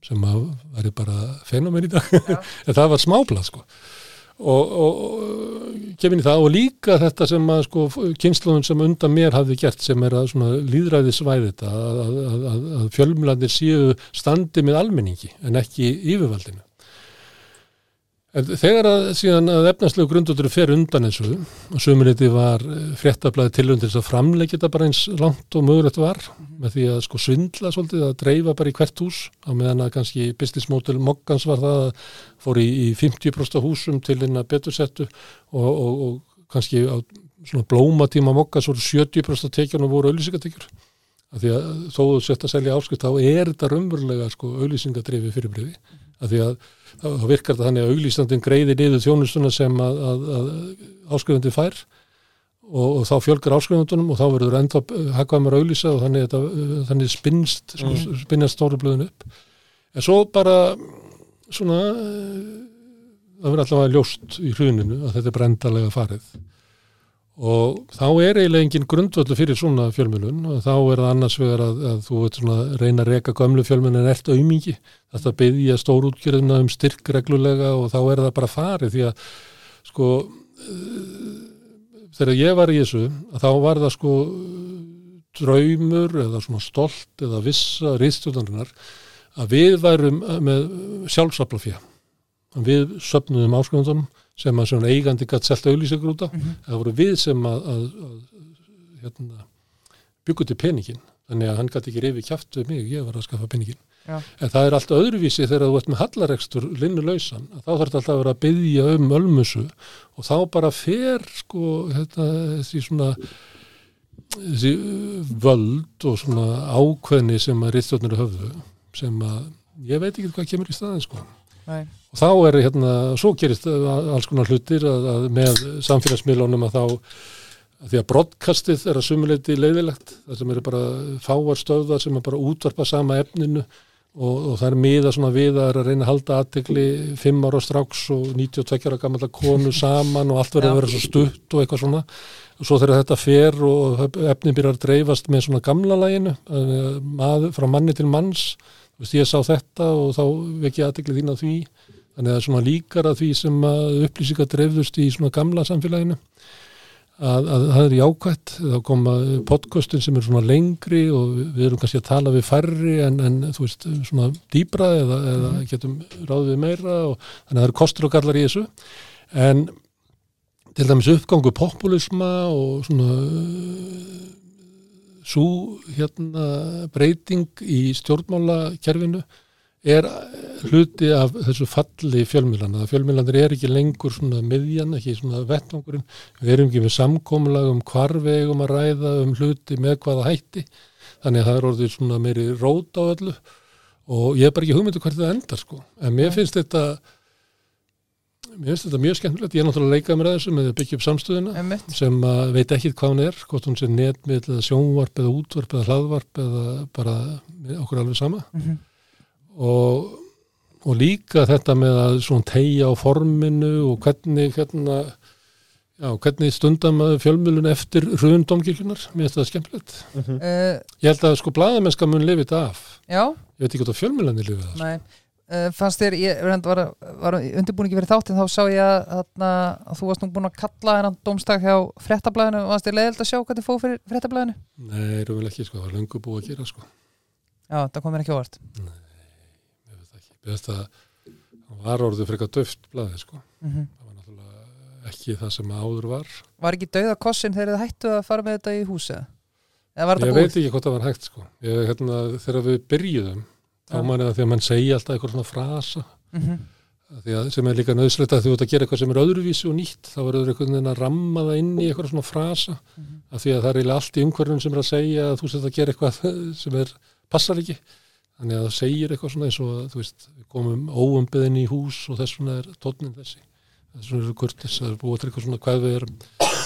Speaker 3: sem að væri bara fenomen í dag. En það var smáblað sko og, og, kemur í það og líka þetta sem að sko kynsluðun sem undan mér hafði gert sem er að svona líðræði svæði þetta að, að, að, að fjölmlandir séu standi með almenningi en ekki yfirvaldinu. En þegar að síðan að efnarslegu grundutur fer undan eins og og sömurleiti var eh, fréttablaði tilundir þess að framleggja þetta bara eins langt og mögulegt var með því að sko svindla svolítið að dreifa bara í hvert hús á meðan að kannski business model mokkans var það að fór í, í 50% húsum til einna betursettu og, og, og kannski á svona blómatíma mokkans voru 70% tekjun og voru auðlýsingatekjur af því að þó þú sett að selja áskipt þá er þetta raunverulega sko auðlýsingadreifi fyrirbriði af því að þá virkar þetta þannig að auglýstandin greiði niður þjónustuna sem að, að, að áskrifandi fær og, og þá fjölgar áskrifandunum og þá verður enda haggamar auglýsa og þannig, þetta, þannig spinnst, sko, mm. spinnast stórublöðin upp en svo bara svona það verður alltaf að ljóst í hruninu að þetta er brendalega farið og þá er eiginlega engin grundvöldu fyrir svona fjölmjölun og þá er það annars vegar að, að þú reyna að reyka gömlu fjölmjölun en ert auðmingi þetta byggja stórútgjörðuna um styrk reglulega og þá er það bara farið. Því að sko þegar ég var í þessu þá var það sko draumur eða svona stolt eða vissa riðstjóðarinnar að við værum með sjálfsaflafjö við söpnum ásköndunum sem að svona eigandi gætt selta auðlýsingur út á mm -hmm. það voru við sem að, að, að hérna, byggur til peningin þannig að hann gæti ekki reyfi kjátt við mig, ég var að skaffa peningin Já. en það er allt öðruvísi þegar þú ert með hallaregstur linnulausan, þá þarf þetta alltaf að vera að byggja um ölmusu og þá bara fer sko þetta, þessi svona þessi völd og svona ákveðni sem að riðstjórnir höfðu sem að ég veit ekki hvað kemur í staðin sko Nei. Og þá er hérna, svo gerist alls konar hlutir að, að með samfélagsmiðlunum að þá að því að broadcastið er að sumuleiti leiðilegt það sem eru bara fáar stöðar sem er bara útvarpa sama efninu og, og það er miða svona við að reyna að halda aðtegli 5 ára stráks og 92 ára gammalda konu saman og allt verður að vera svo stutt og eitthvað svona. Og svo þegar þetta fer og efnin byrjar að dreifast með svona gamla læginu maður, frá manni til manns þú veist ég sá þetta og þá vekki aðtegli þín á því þannig að það er svona líkar að því sem að upplýsingar dreifðust í svona gamla samfélaginu að, að það er jákvætt. Þá koma podcastin sem er svona lengri og við, erum kannski að tala við færri en, en þú veist svona dýbra eða, eða getum ráðið við meira og þannig að það eru kostur og gallar í þessu. En til dæmis uppgangu populisma og svona svo hérna breyting í stjórnmálakerfinu er hluti af þessu falli fjölmilana. Það fjölmilanir er ekki lengur svona miðjan, ekki svona vettvangurinn. Við erum ekki með samkomulag um hvar við eigum að ræða um hluti með hvaða hætti. Þannig að það er orðið svona meiri rót á öllu og ég er bara ekki hugmyndu hvert það endar sko. En mér finnst þetta mér finnst þetta mjög skemmtilegt. Ég er náttúrulega að leika mér að þessu með að byggja upp samstöðuna
Speaker 2: Einmitt.
Speaker 3: sem að veit ekki hvað hún er, hvort hún sé netmiðl eða sjónvarp eða útvarp eða hlaðvarp eða bara okkur alveg sama
Speaker 2: Mhm.
Speaker 3: Og, og líka þetta með að svona tegja á forminu og hvernig hérna, já, hvernig stundam fjölmjölun eftir hrundómkirkjunar, mér finnst það skemmtilegt.
Speaker 1: Mhm.
Speaker 2: Uh,
Speaker 3: ég held að sko blaðamennska mun lifið þetta af.
Speaker 2: Já,
Speaker 3: ég veit ekki hvort að fjölmjölunni lifið það
Speaker 2: nei. Uh, fannst þér, ég var, var undirbúningi fyrir þáttinn, þá sá ég að, að, að þú varst nú búin að kalla hennan dómstak hjá fréttablaðinu, varst þér leiðild að sjá hvað þið fóð fyrir fréttablaðinu?
Speaker 3: nei, erum við ekki, sko, það var löngu búið að gera sko.
Speaker 2: Já, það kom mér ekki óvart.
Speaker 3: Ég að það var orðið frekar döft blaði sko.
Speaker 2: Mm
Speaker 3: það var náttúrulega ekki það sem áður var.
Speaker 2: Var ekki dauða kossin þegar þið hættu að fara með þetta í var
Speaker 3: ég
Speaker 2: þetta
Speaker 3: veit ekki hvort það var hægt sko. Ég, hérna, þegar við byrjuðum þá
Speaker 2: Já.
Speaker 3: manni það því að mann segja alltaf eitthvað svona frasa.
Speaker 2: Mm
Speaker 3: því að sem er líka nöðsleitt að þú ert að gera eitthvað sem er öðruvísi og nýtt þá verður einhvern veginn að ramma það inn í eitthvað svona frasa.
Speaker 2: Mhm.
Speaker 3: af því að það er allt í umhverfum sem er að segja að þú sett að gera eitthvað sem er, passar ekki þannig að það segir eitthvað svona eins og þú veist, við komum óumbyðin í hús og þess vegna er tónnin þessi. Þess vegna eru kurtis að búa til eitthvað svona hvað við erum.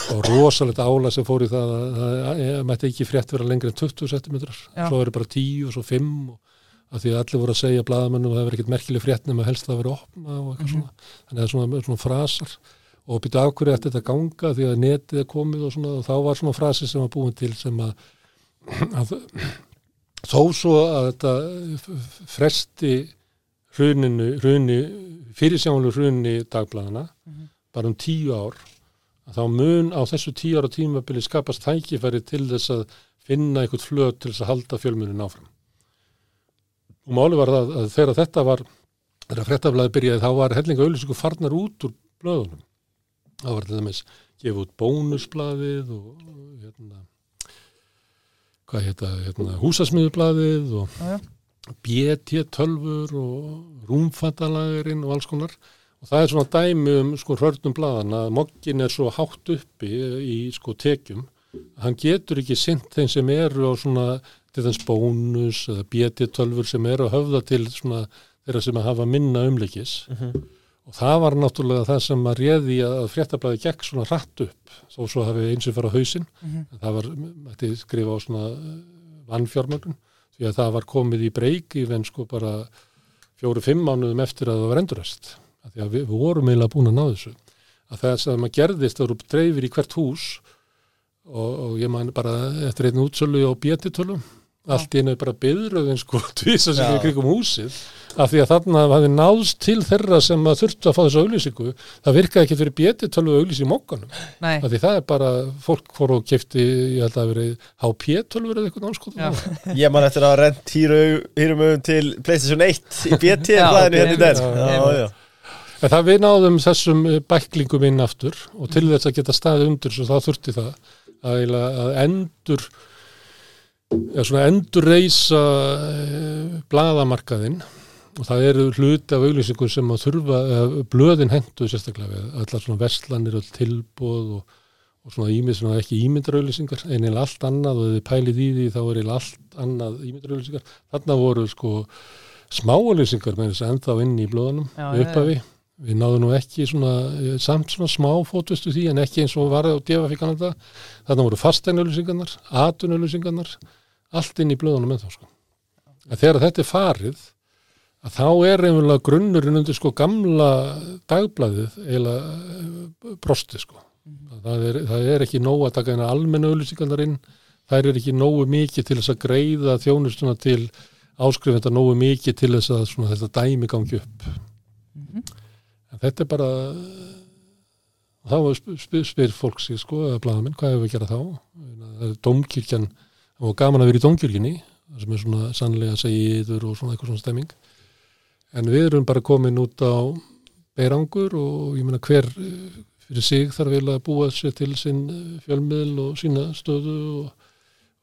Speaker 3: Og rosalegt ála sem fór í það að það mætti ekki frétt vera lengri en 20 cm svo eru bara 10 og svo 5 og að því að allir voru að segja blaðamennu og það verið ekkert merkileg frétt nema helst að það verið opna og eitthvað
Speaker 2: Mhm.
Speaker 3: svona. Þannig að það er svona, svona frasar. Og byrja af hverju eftir þetta ganga? Því að netið er komið og svona og þá var svona frasi sem var búin til sem að, að þó svo að þetta fresti hruninu, hruni, fyrirsjánlu hruni dagbladana
Speaker 2: Mhm.
Speaker 3: bara um tíu ár þá mun á þessu tíu ára tímabili skapast tækifæri til þess að finna eitthvað flöt til þess að halda fjölmunin áfram og máli var það að þegar þetta var þegar fréttablaði byrjaði þá var hellinga auðlýsingu farnar út úr blöðunum þá var til dæmis gefið út bónusblaðið og hérna hvað heita, hérna, húsasmiðublaðið og. BT-tölfur og rúmfattalagurinn og alls konar. Og það er svona dæmi um sko hörnum blaðan að moggin er svo hátt uppi í sko tekjum. Hann getur ekki sint þeim sem eru á svona til þess bónus eða BT-tölfur sem eru að höfða til svona þeirra sem að hafa minna umleikis og það var náttúrulega það sem að réði að fréttablaði gekk svona hratt upp þó svo hafi eins og fara á hausinn.
Speaker 2: Mhm.
Speaker 3: en það var, mætti skrifa á svona vannfjármögnun því að það var komið í breyk í venn sko bara fjóru-fimm mánuðum eftir að það var endurest að því að við, við vorum eiginlega búin að ná þessu. Að það sem að gerðist það voru dreifir í hvert hús og, og ég man bara eftir einn útsölu á bjetitölum allt í einu er bara byðröðin sko tvísa sig
Speaker 1: Já.
Speaker 3: í krigum húsið af því að þarna hafi náðst til þeirra sem þurftu að fá þessu auglýsingu það virkaði ekki fyrir bjetitölu auglýs í mokkanum
Speaker 2: Nei,
Speaker 3: af því það er bara, fólk fór og kefti ég held að það verið HP-tölfur eða eitthvað námskotum
Speaker 1: Ég man eftir að rent hýrum auðum til PlayStation 1 í blæðinu hérna í den
Speaker 3: já,
Speaker 1: Já,
Speaker 2: já.
Speaker 1: já.
Speaker 3: En það við náðum þessum eh, bæklingum inn aftur og til þess að geta staðið undir svo þá þurfti það að, endur svona endur reysa bladamarkaðinn og það eru hluti af auglýsingum sem að þurfa, eða blöðin hendu sérstaklega við, allar svona verslanir og tilbóð og, og svona ímynd svona ekki ímyndarauglýsingar, en eða allt annað. Og ef þið pælið í því þá er eða allt annað ímyndarauglýsingar, þarna voru sko smáauglýsingar með þess að ennþá inn í blöðunum
Speaker 2: Já,
Speaker 3: við náðum nú ekki svona, eh, samt svona smá fótvistu því en ekki eins og var á Kanada þarna voru fasteinauðlýsingarnar atunauðlýsingarnar allt inn í blöðunum sko. en þegar þetta er farið að þá er einhverlega grunnurinn undir sko gamla dagblæðið eiginlega eh, brosti sko. Það er, það er ekki nóg að taka eina almenna auðlýsingarnar inn, þær er ekki nógu mikið til þess að greiða þjónustuna til áskrifenda nógu mikið til þess að svona, þetta dæmi gangi upp. En þetta er bara, þá spyr, spyr fólk sig sko, eða blaðamenn, hvað hefur við að gera þá? Er domkirkjan, og gaman að vera í það sem er svona sannlega segiður og svona eitthvað svona stemming. En við erum bara komin út á beirangur og ég meina hver fyrir sig þarf vel að búa sér til sinn eh, fjölmiðl og sína stöðu og,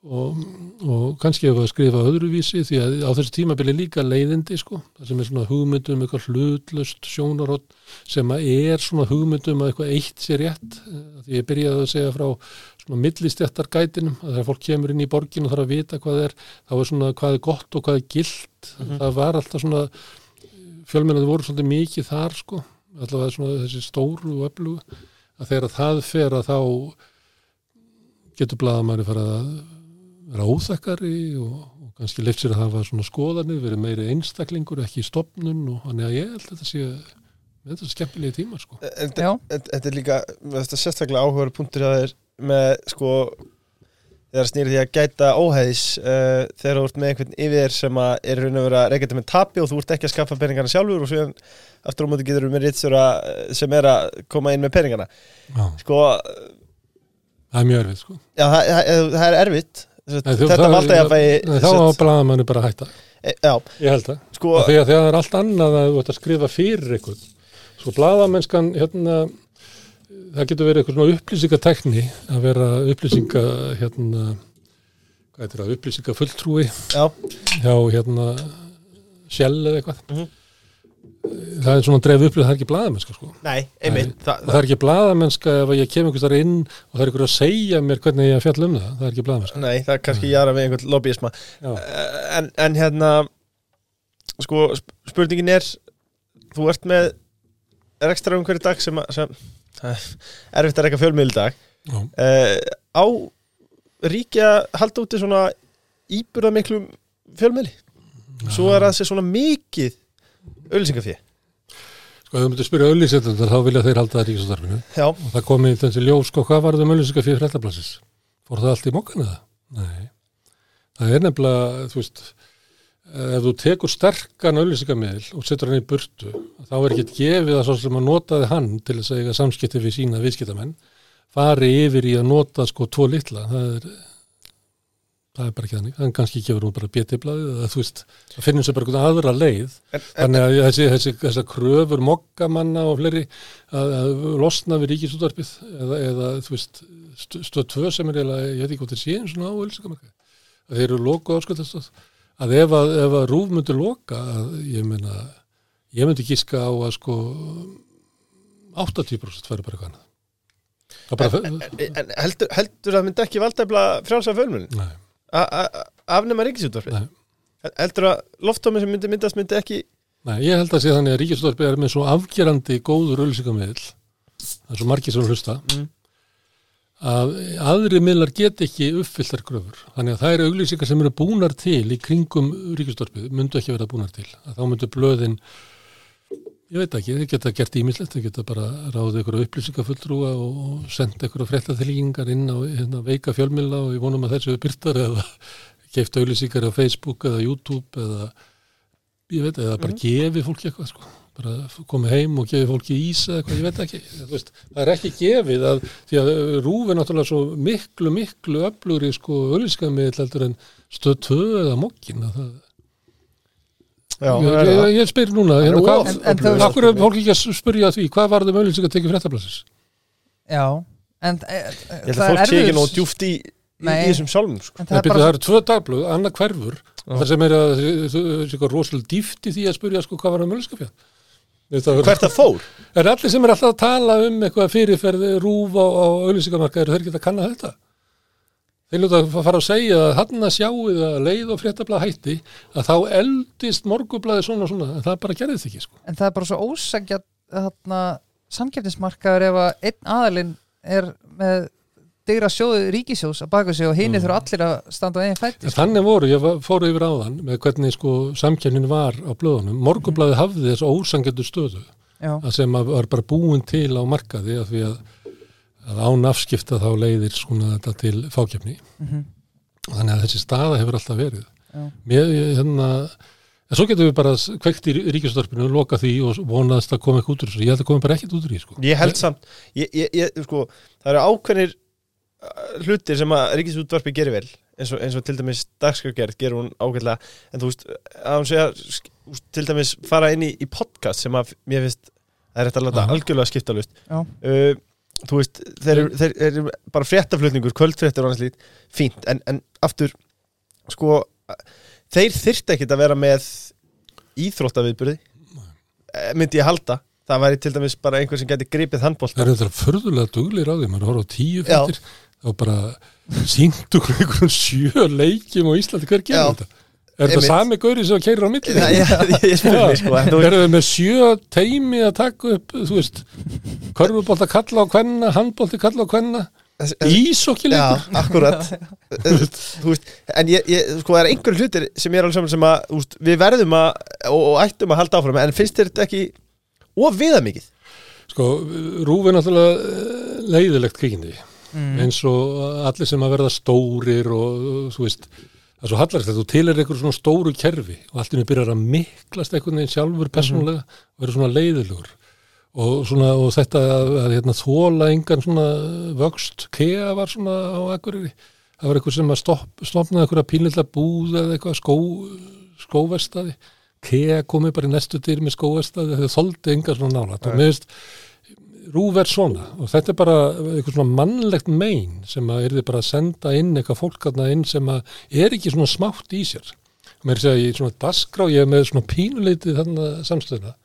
Speaker 3: og, og kannski ef að skrifa öðruvísi því að á þessu tímabili líka leiðindi sko, það sem er svona hugmyndum eitthvað hlutlust sjónarhótt sem að er svona hugmyndum að eitthvað eitt sér rétt, Eh, því ég byrjaði að segja frá svona millistjættar gætinum að þegar fólk kemur inn í borgin og þarf að vita hvað er, þá er svona hvað er gott og hvað er gilt, það var alltaf svona fjölmennaði voru svolítið mikið þar sko, allavega svona þessi stóru og öflugu, að þegar það fer að þá getur blaðamæri fara að vera óþakkari og, og kannski leift sér að hafa svona skoðanir, verið meiri einstaklingur, ekki í stopnun og hann er að ég held að þetta sé þetta er skemmtilegi tíma sko.
Speaker 1: Þetta er líka, þetta er sérstaklega áhugaður punktur að þeir með sko þegar snýri því að gæta óhæðis uh, þegar þú ert með einhvern yfir sem er raun að vera reykjandi með tapi og þú ert ekki að skaffa peningana sjálfur og svo aftur á móti getur þú með ritsjóra sem er að koma inn með peningana.
Speaker 3: Já,
Speaker 1: sko,
Speaker 3: það er mjög erfið sko.
Speaker 1: já, það, það, það er erfitt. Þetta valda ég að
Speaker 3: Nei, Þá á blaðamanni bara að hætta,
Speaker 1: já,
Speaker 3: ég held það.
Speaker 1: Sko,
Speaker 3: og því að það er allt annað að þú ert að skrifa fyrir einhvern svo blaðamennskan hérna, það getur verið eitthvað svona upplýsingatekni að vera upplýsinga hérna, hvað heitir það, upplýsinga fulltrúi
Speaker 1: já,
Speaker 3: hjá hérna sjell eða eitthvað.
Speaker 1: Mhm.
Speaker 3: það er svona dreif upplýsing, það er ekki blaðamennska sko.
Speaker 1: nei, einmitt
Speaker 3: og
Speaker 1: það,
Speaker 3: það er ekki blaðamennska ef ég kem einhvers þar inn og það er einhver að segja mér hvernig ég að fjalla um það. Það er ekki blaðamennska.
Speaker 1: Nei, það er kannski jara við einhvern lobbyisma. Eh, en, en hérna sko, sp- spurningin er þú ert með ekstra um hverju dag sem, að- sem erfitt að reyka fjölmiðl í dag. Uh, á ríkja halda úti svona íburða miklum fjölmiðli svo er það sér svona mikið auðlýsingafí
Speaker 3: sko ef þú myndir spyrja auðlýsendundar þá vilja þeir halda það ríkistarfinu
Speaker 1: Já,
Speaker 3: og það kom í þessi ljós sko hvað var það með auðlýsingar fyrir fréttablassis fór það allt í mokkana það? Nei. Það er nefnilega þú veist ef þú tekur sterkan auðlýsingarmiðl og setur hann í burtu þá er ekki gefið að svo sem að notaði hann til þess að eiga samskipti við sína viðskiptamenn fari yfir í að nota sko tvo litla. Það er það er bara ekki þannig, hann kannski gefur hún bara bétiblaðið þú veist, það finnum sér bara einhvern aðra leið. Þannig að þessi, þessi, þessi kröfur mokkamanna og fleiri að, að losna við ríkisútvarpið eða, eða þú veist, stöð tvö sem er eiginlega, ég veit ekki hvort þeir séum svona á ölsingamarkaði, að þeir eru loka áskuldastöð, að ef að, ef að rúf myndi loka, að ég meina, ég myndi gíska á að sko 80% færi bara bara,
Speaker 1: en, en heldur, heldur það myndi ekki valdæfla frjálsa fjölmiðlin
Speaker 3: nei,
Speaker 1: afnema ríkisútvarfið
Speaker 3: nei.
Speaker 1: heldur að loftómi sem myndi myndast myndi ekki
Speaker 3: Nei, ég held að sé þannig að ríkisútvarpið er með svo afgerandi góður ölsingammiðl, það er svo margir sem að hlusta,
Speaker 1: Mm.
Speaker 3: Að aðri miðlar get ekki uppfylltar gröfur. Þannig að það eru auglýsingar sem eru búnar til í kringum ríkisútvarpið, myndu ekki vera búnar til. Að þá myndu blöðin, ég veit ekki, þeir geta gert ímislegt, þeir geta bara ráðið ykkur upplýsingafulltrúa og senda ykkur fréttatilíkingar inn á hérna, veika fjölmila og ég vonum að þessu byrtar eða keift auglýsingar á Facebook eða YouTube eða ég veit, eða bara gefi fólki eitthvað sko, bara komið heim og gefi fólki ís eða eitthvað, ég veit ekki þú veist, það er ekki gefið að því að rúf er náttúrulega svo miklu, miklu öflugri sko ölliskamiðl heldur en stöð tvö eða mokkin að það,
Speaker 1: Já,
Speaker 3: ég,
Speaker 1: það er
Speaker 3: ég,
Speaker 1: það.
Speaker 3: ég spyr núna,
Speaker 1: Það er
Speaker 3: hérna, hvað,
Speaker 2: En- en
Speaker 3: af hverju er fólki ekki að spyrja því, hvað var það mögulega að tekið fréttablassis?
Speaker 2: Já, en e, e,
Speaker 1: Ég held að fólk sé ekki nóg djúft í, í, í þessum sjálfum sko.
Speaker 2: En
Speaker 3: Það,
Speaker 2: það er
Speaker 3: það, eru tvö dagblöð, annað hverfur þar sem er að það er rosalega dýft í því að spyrja sko hvað var það mögulega
Speaker 1: Hvert það fór?
Speaker 3: Er allir sem er alltaf að tala um eitthvað fyrirferði rúf á, á auðlýsingamarka eru þeir ekki að kanna þetta? Þeir lúta að fara að segja að hann að sjáu það leið og fréttabla hætti að þá eldist morgublaði svona og svona en það bara gerði þetta ekki sko.
Speaker 2: en það er bara svo ósækja þarna samkeppnismarkaður ef að einn aðalinn er með digra sjóðu ríkisjós að baka sig og hini
Speaker 3: Mm.
Speaker 2: þurfa allir að standa á eigin fætti
Speaker 3: En þannig voru, ég var- fór yfir áðan með hvernig sko samkjörnin var á blöðunum. Morgunblæði hafði þessu ósangjötu stöðu
Speaker 2: Já,
Speaker 3: að sem að var bara búin til á markaði af því að, að án afskipta þá leiðir svona þetta til fákjöfni.
Speaker 2: mhm,
Speaker 3: Þannig að þessi staða hefur alltaf verið.
Speaker 2: já,
Speaker 3: Mér, hérna, en svo getum við bara kveikt í ríkistörpinu, loka því og vonaðast að koma eitthvað út úr þessu. Ég held að koma bara ekkert út úr því, sko.
Speaker 1: Ég held samt, ég, ég, ég, sko, það eru ákveðnir hlutir sem að ríkisútvarpi gerir vel eins og, eins og til dæmis dagskrárgerð gerur hún ágætlega en þú veist, að hún segja til dæmis fara inn í, í podcast sem að mér finnst, það er þetta að láta algjörlega skipta lust uh, þú veist, þeir, eru- þeir eru bara fréttaflutningur, kvöldfréttir og annars lít fínt, en, en aftur sko, þeir þyrft ekkit að vera með íþróttaviðburði Eh, myndi ég halda. Það væri til dæmis bara einhver sem geti gripið handbólt
Speaker 3: Það eru þetta förðulega duglir á því, maður horfa á tíu fættir þá bara síndu einhverjum sjö leikjum á Íslandi, hver
Speaker 1: Já.
Speaker 3: gerir þetta? Er þetta sami gauri sem keirir á milli?
Speaker 1: Nei, ég, spurði sko en þú veist,
Speaker 3: Eru þau með sjö teimi að taka upp, þú veist, körfubólt að kalla á hvenna, handbólt að kalla á hvenna,
Speaker 1: þessi- þessi-
Speaker 3: ísokki
Speaker 1: Já, akkurat Þú veist, en ég, ég, sko það er einhver hlutir sem ég er alveg saman sem að veist, við verðum að, og, og ættum að halda áfram en finnst þetta ekki of viða mikið?
Speaker 3: Sko, rúf er náttúrulega eh, leiðilegt kvikindi,
Speaker 2: mm,
Speaker 3: eins og allir sem að verða stórir og, þú veist, það er svo hallarist að þú til er einhver svona stóru kerfi og allt inni byrjar að miklast einhvern veginn sjálfur persónulega og verður svona leiðilegur. Og, svona, og þetta að, að hérna, þóla engan svona vöxt kea var svona á akkuriri það var eitthvað sem að stopp, stopnaði eitthvað pínlilla búð eða eitthvað skó, skóvestaði kea komið bara í næstu dyr með skóvestaði þau þoldi engan svona nálat og mér veist rúf er svona og þetta er bara eitthvað svona mannlegt mein sem að er þið bara að senda inn eitthvað fólk aðna inn sem að er ekki svona smátt í sér. Mér segja ég svona dasgrá ég er með svona pínuleitið þarna samstöðuna.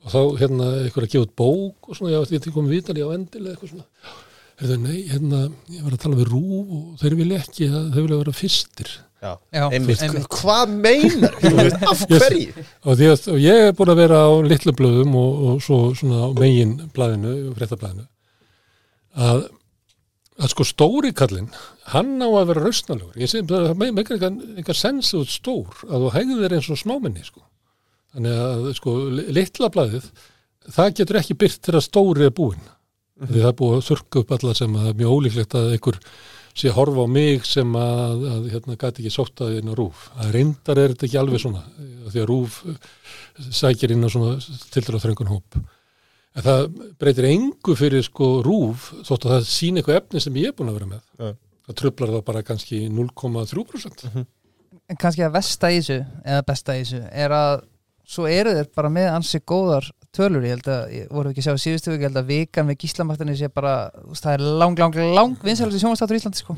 Speaker 3: Og þá hérna eitthvað að gefa út bók og svona, ég kom vitali á endilega eitthvað svona Heyrðu, nei, hérna, ég var að tala við Rúf og þeir vilja ekki að þeir vilja vera fyrstir
Speaker 1: Já,
Speaker 2: Já,
Speaker 1: einmitt,
Speaker 2: einmitt.
Speaker 1: hvað meinar? Af hverju?
Speaker 3: og, því að, og ég er búin að vera á litlu blöðum og, og svo svona á megin blæðinu, fréttablæðinu að, að sko stóri kallinn, hann á að vera rausnalegur, ég segi það með ekki einhver sens út stór að þú hegðir þér eins og smáminni sko þannig að sko li- litla blæðið það getur ekki byrt þegar stóri er búinn því það er búið að þurrka upp alla sem að það er mjög ólíklegt að einhver sé að horfa á mig sem að, að hérna gæti ekki sótt að inn á rúf að reyndar er þetta ekki alveg svona því að rúf sækir inn á svona til dæra þröngun hóp. En það breytir engu fyrir sko rúf þótt að það sín eitthvað efni sem ég er búin að vera með.
Speaker 1: Já.
Speaker 3: það trublar það bara kannski 0,3%
Speaker 2: en kannski að versta í þessu eða besta í þessu er að svo eru þeir bara með ansi góðar tölur, ég held að, ég voru ekki að sjá síðustu ég held að vikan með gíslamartinni sé bara, veist, það er lang, lang, lang vinsælast í sjónvastáttur í Íslandi, sko.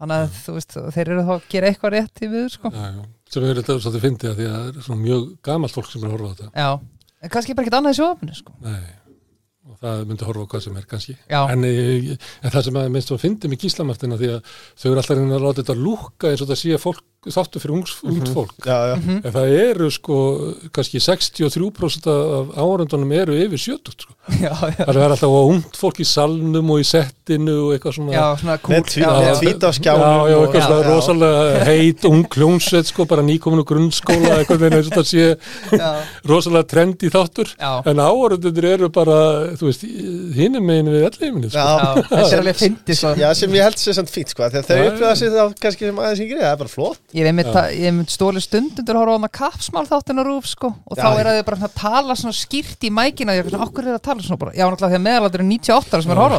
Speaker 2: Þannig að, þú veist, þeir eru þá að gera eitthvað rétt í viður, sko.
Speaker 3: Sem er þetta svolítið fyndið að því að það er svona mjög gamalt fólk sem er að horfa á þetta.
Speaker 2: Já, en kannski bara ekkert annað í sjónvapinu, sko.
Speaker 3: Nei. og það myndi horfa á hvað sem er kannski. En, eh, en það sem að minnst að fyndi með gíslamartina því að þau eru alltaf að að láta þetta lúka eins og það sé fólk, þáttu fyrir ungs, ungt fólk.
Speaker 1: Já, já,
Speaker 2: Mhm.
Speaker 3: en það eru sko kannski 63% af árundunum eru yfir 70 sko.
Speaker 2: já, já,
Speaker 3: það er alltaf ungt fólk í salnum og í settinu og eitthvað svona
Speaker 2: já, svona cool
Speaker 1: Með tví-
Speaker 2: já,
Speaker 1: með
Speaker 2: já.
Speaker 1: tví- á skjánum
Speaker 3: já, já,
Speaker 1: og-
Speaker 3: eitthvað svona rosalega heit, ung kljónsveit sko, bara nýkominu grunnskóla eitthvað með eins og það sé rosalega trend í þáttur.
Speaker 2: Já,
Speaker 3: en áhörðunir eru bara þú veist, hinum megin við ellifinu sko.
Speaker 2: Er sko.
Speaker 1: Sem ég held sér samt fínt sko, þegar þau upplöða sig þá kannski sem aðeins yngri, það er bara flott
Speaker 2: Ég hef einmitt stólið stundundur að horfa á hana kapsmál þáttin á rúf sko og
Speaker 1: Já,
Speaker 2: þá er að þið bara að tala svona skýrt í mækina og ég er svona, okkur er að tala svona bara? Já, náttúrulega því að meðalaldur er 98 ára sem er að horfa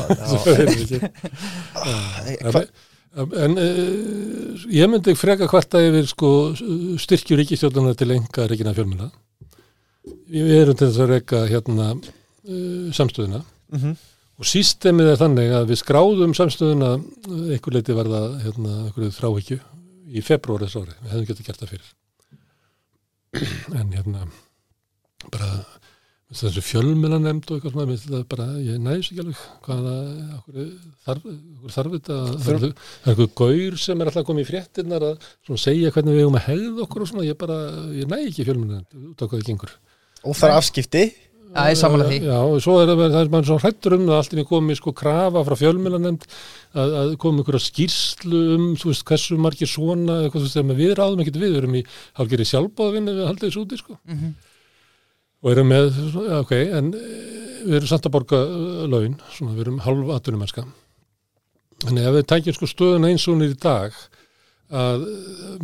Speaker 2: á
Speaker 3: það en uh, ég myndi freka hvarta yfir sko, styrkju ríkistjórnuna til enga reikina fjölmjöla við erum til þess að reyka hérna uh, samstöðuna.
Speaker 1: Mhm.
Speaker 3: og sístemið er þannig að við skráðum samstöðuna einhver leiti verða hérna, einhverju þráhyggju í februar þess ári, við hefðum getið gert það fyrir. En hérna bara þessu fjölmjöla nefnd og eitthvað svona það bara, ég næðis ekki alveg hvaða, okkur þarf, þarf þetta það er einhver gaur sem er alltaf komið í fréttinnar að segja hvernig við eigum að hegða okkur og svona, ég bara, ég næ ekki fjölmjöla nefnd út á hvað það gengur.
Speaker 1: Og það er afskipti
Speaker 2: Já, ég sammála því.
Speaker 3: Já, og svo er það, það er svo hrættur um það allt inni komið sko krafa frá fjölmjölanemnd að, að koma einhverja skýrslu um, þú veist, hversu margir svona, eitthvað, þú veist, við ráðum ekkert við, við erum í hálfgerði sjálfbáðvinni við haldið þessu úti, sko.
Speaker 2: Mhm.
Speaker 3: Og erum með, já, ok, en eh, við erum samt að borga uh, laun, svona, við erum halv atvinnumennska. Þannig ef við tækjum sko stöðuna eins og er í dag, að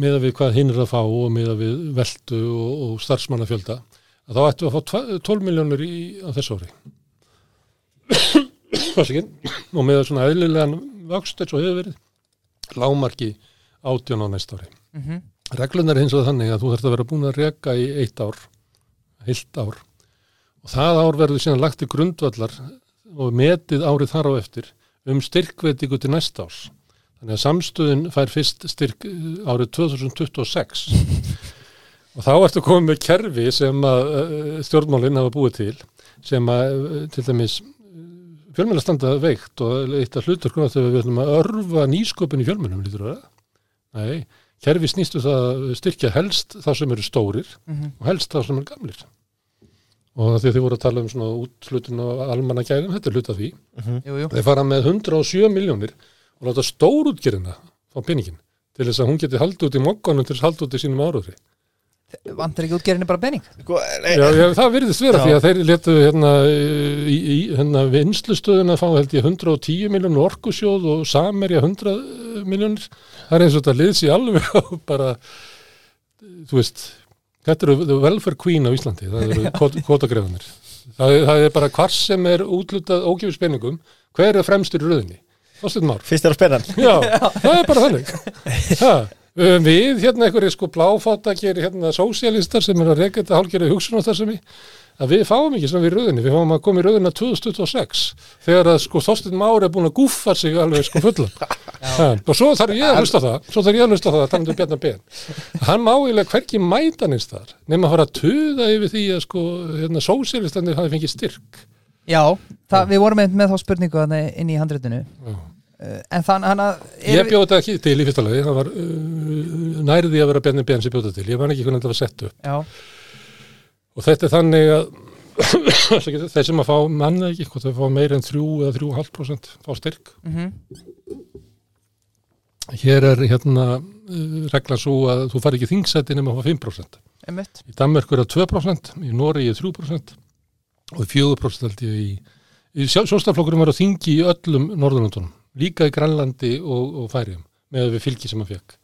Speaker 3: meða við hvað hinn er að fá og meða við veldu og, og starfsmannafjölda, að þá ættum við að fá tva- 12 miljónur í, þessu ári. Og með svona eðlilegan vöxt eins og hefur verið, lámarki átján á næsta ári.
Speaker 2: Mhm.
Speaker 3: Reglunar er hins og þannig að þú þarfst að vera búin að reka í eitt ár, heilt ár. Og það ár verður síðan lagt til grundvallar og metið árið þar á eftir um styrkveitingu til næsta árs. Þannig að samstöðin fær fyrst styrk eh, árið 2026 og þá ertu komið með kerfi sem að uh, stjórnmálinn hafa búið til sem að uh, til dæmis fjölmennar standa veikt og eitt af hlutur konar þegar við ætlum að örfa nýsköpun í fjölmennum lítur það. Nei, kerfi snýstu það að styrkja helst þá sem eru stórir
Speaker 2: Mhm.
Speaker 3: og helst þá sem eru gamlir. Og því þið voru að tala um svona útslutun og almanna gæðum, þetta er hluta því.
Speaker 2: Jú, jú.
Speaker 3: Þeir fara með 107 miljónir og láta stórútgerina fá peningin til þess að hún geti haldið út í mokkanum til þess að haldið út í sínum áraðri.
Speaker 2: Vantar ekki útgerinni bara penning
Speaker 1: Sko,
Speaker 3: Já, já, það virðist vera
Speaker 1: Já.
Speaker 3: því að þeir letu hérna, í, í hérna vinslustöðuna fá held ég 110 miljónur orkusjóð og samerja 100 miljónir. Það er eins og þetta liðs í alveg bara, þú veist, þetta eru welfare queen á Íslandi, það eru kvot- kvotagrefanir. Það, er- það er bara hvar sem er útlutað ógifis peningum, hver er fremstur í röðinni?
Speaker 1: Fyrst er að spennan
Speaker 3: Já, það er bara þannig. Ha, um, við, hérna, einhverju sko bláfáttakir, hérna, sósialistar sem er að reyka þetta hálfgerði hugsun á þessumi, að við fáum ekki svona við röðinni, við fáum að koma í röðina 2026, þegar að sko Þorsteinn Már er búin að gúffa sig alveg sko fullan. Og svo þarf ég að hlusta það, svo þarf ég að hlusta það að tala um Bjarnar Ben. Hann má eiginlega hverki mæta neins þar, nema að fara að tuða yfir því að sko, hérna, sósialistandi hafi fengið styrk.
Speaker 2: Já, það, við vorum með, með þá spurningu þarna inn í uh, En þann hann að
Speaker 3: Ég bjóð þetta ekki til í fyrsta lagi, það var uh, nærði að vera Bjarni Ben sem bjóð þetta til, ég var ekki hvernig þetta var sett upp.
Speaker 2: Já,
Speaker 3: Og þetta er þannig að þeir sem að fá manna ekki, hvort þau fá meir en 3 eða 3,5% fá styrk.
Speaker 2: mhm,
Speaker 3: Hér er hérna uh, reglan svo að þú fari ekki þingsætti nema að fá 5%.
Speaker 2: einmitt
Speaker 3: Í Danmörku er það 2%, í Noregi er 3% og 4% held ég í, í sjóstaflokkurum var að þingi í öllum Norðurlandunum, líka í Grænlandi og, og Færiðum, með við fylgi sem hann fekk.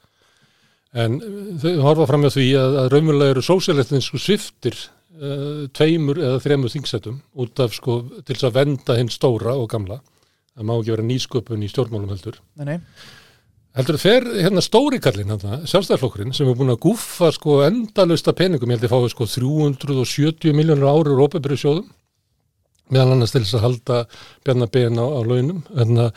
Speaker 3: En uh, þau horfa fram með því að, að raumulega eru sósialistin sko sviftir uh, tveimur eða þremur þingsætum út af sko til þess að venda hinn stóra og gamla. Það má ekki vera nýsköpun í stjórnmálum heldur.
Speaker 2: Nei, nei,
Speaker 3: Heldur þeir hérna stóri kallinn hérna, sjálfstæðarflokkurinn sem er búin að gúffa sko endalausta peningum, ég held að fái sko 370 miljónur ári úr ópebyrju sjóðum meðal annars til þess að halda bjarnar ben á, á launum. Hérna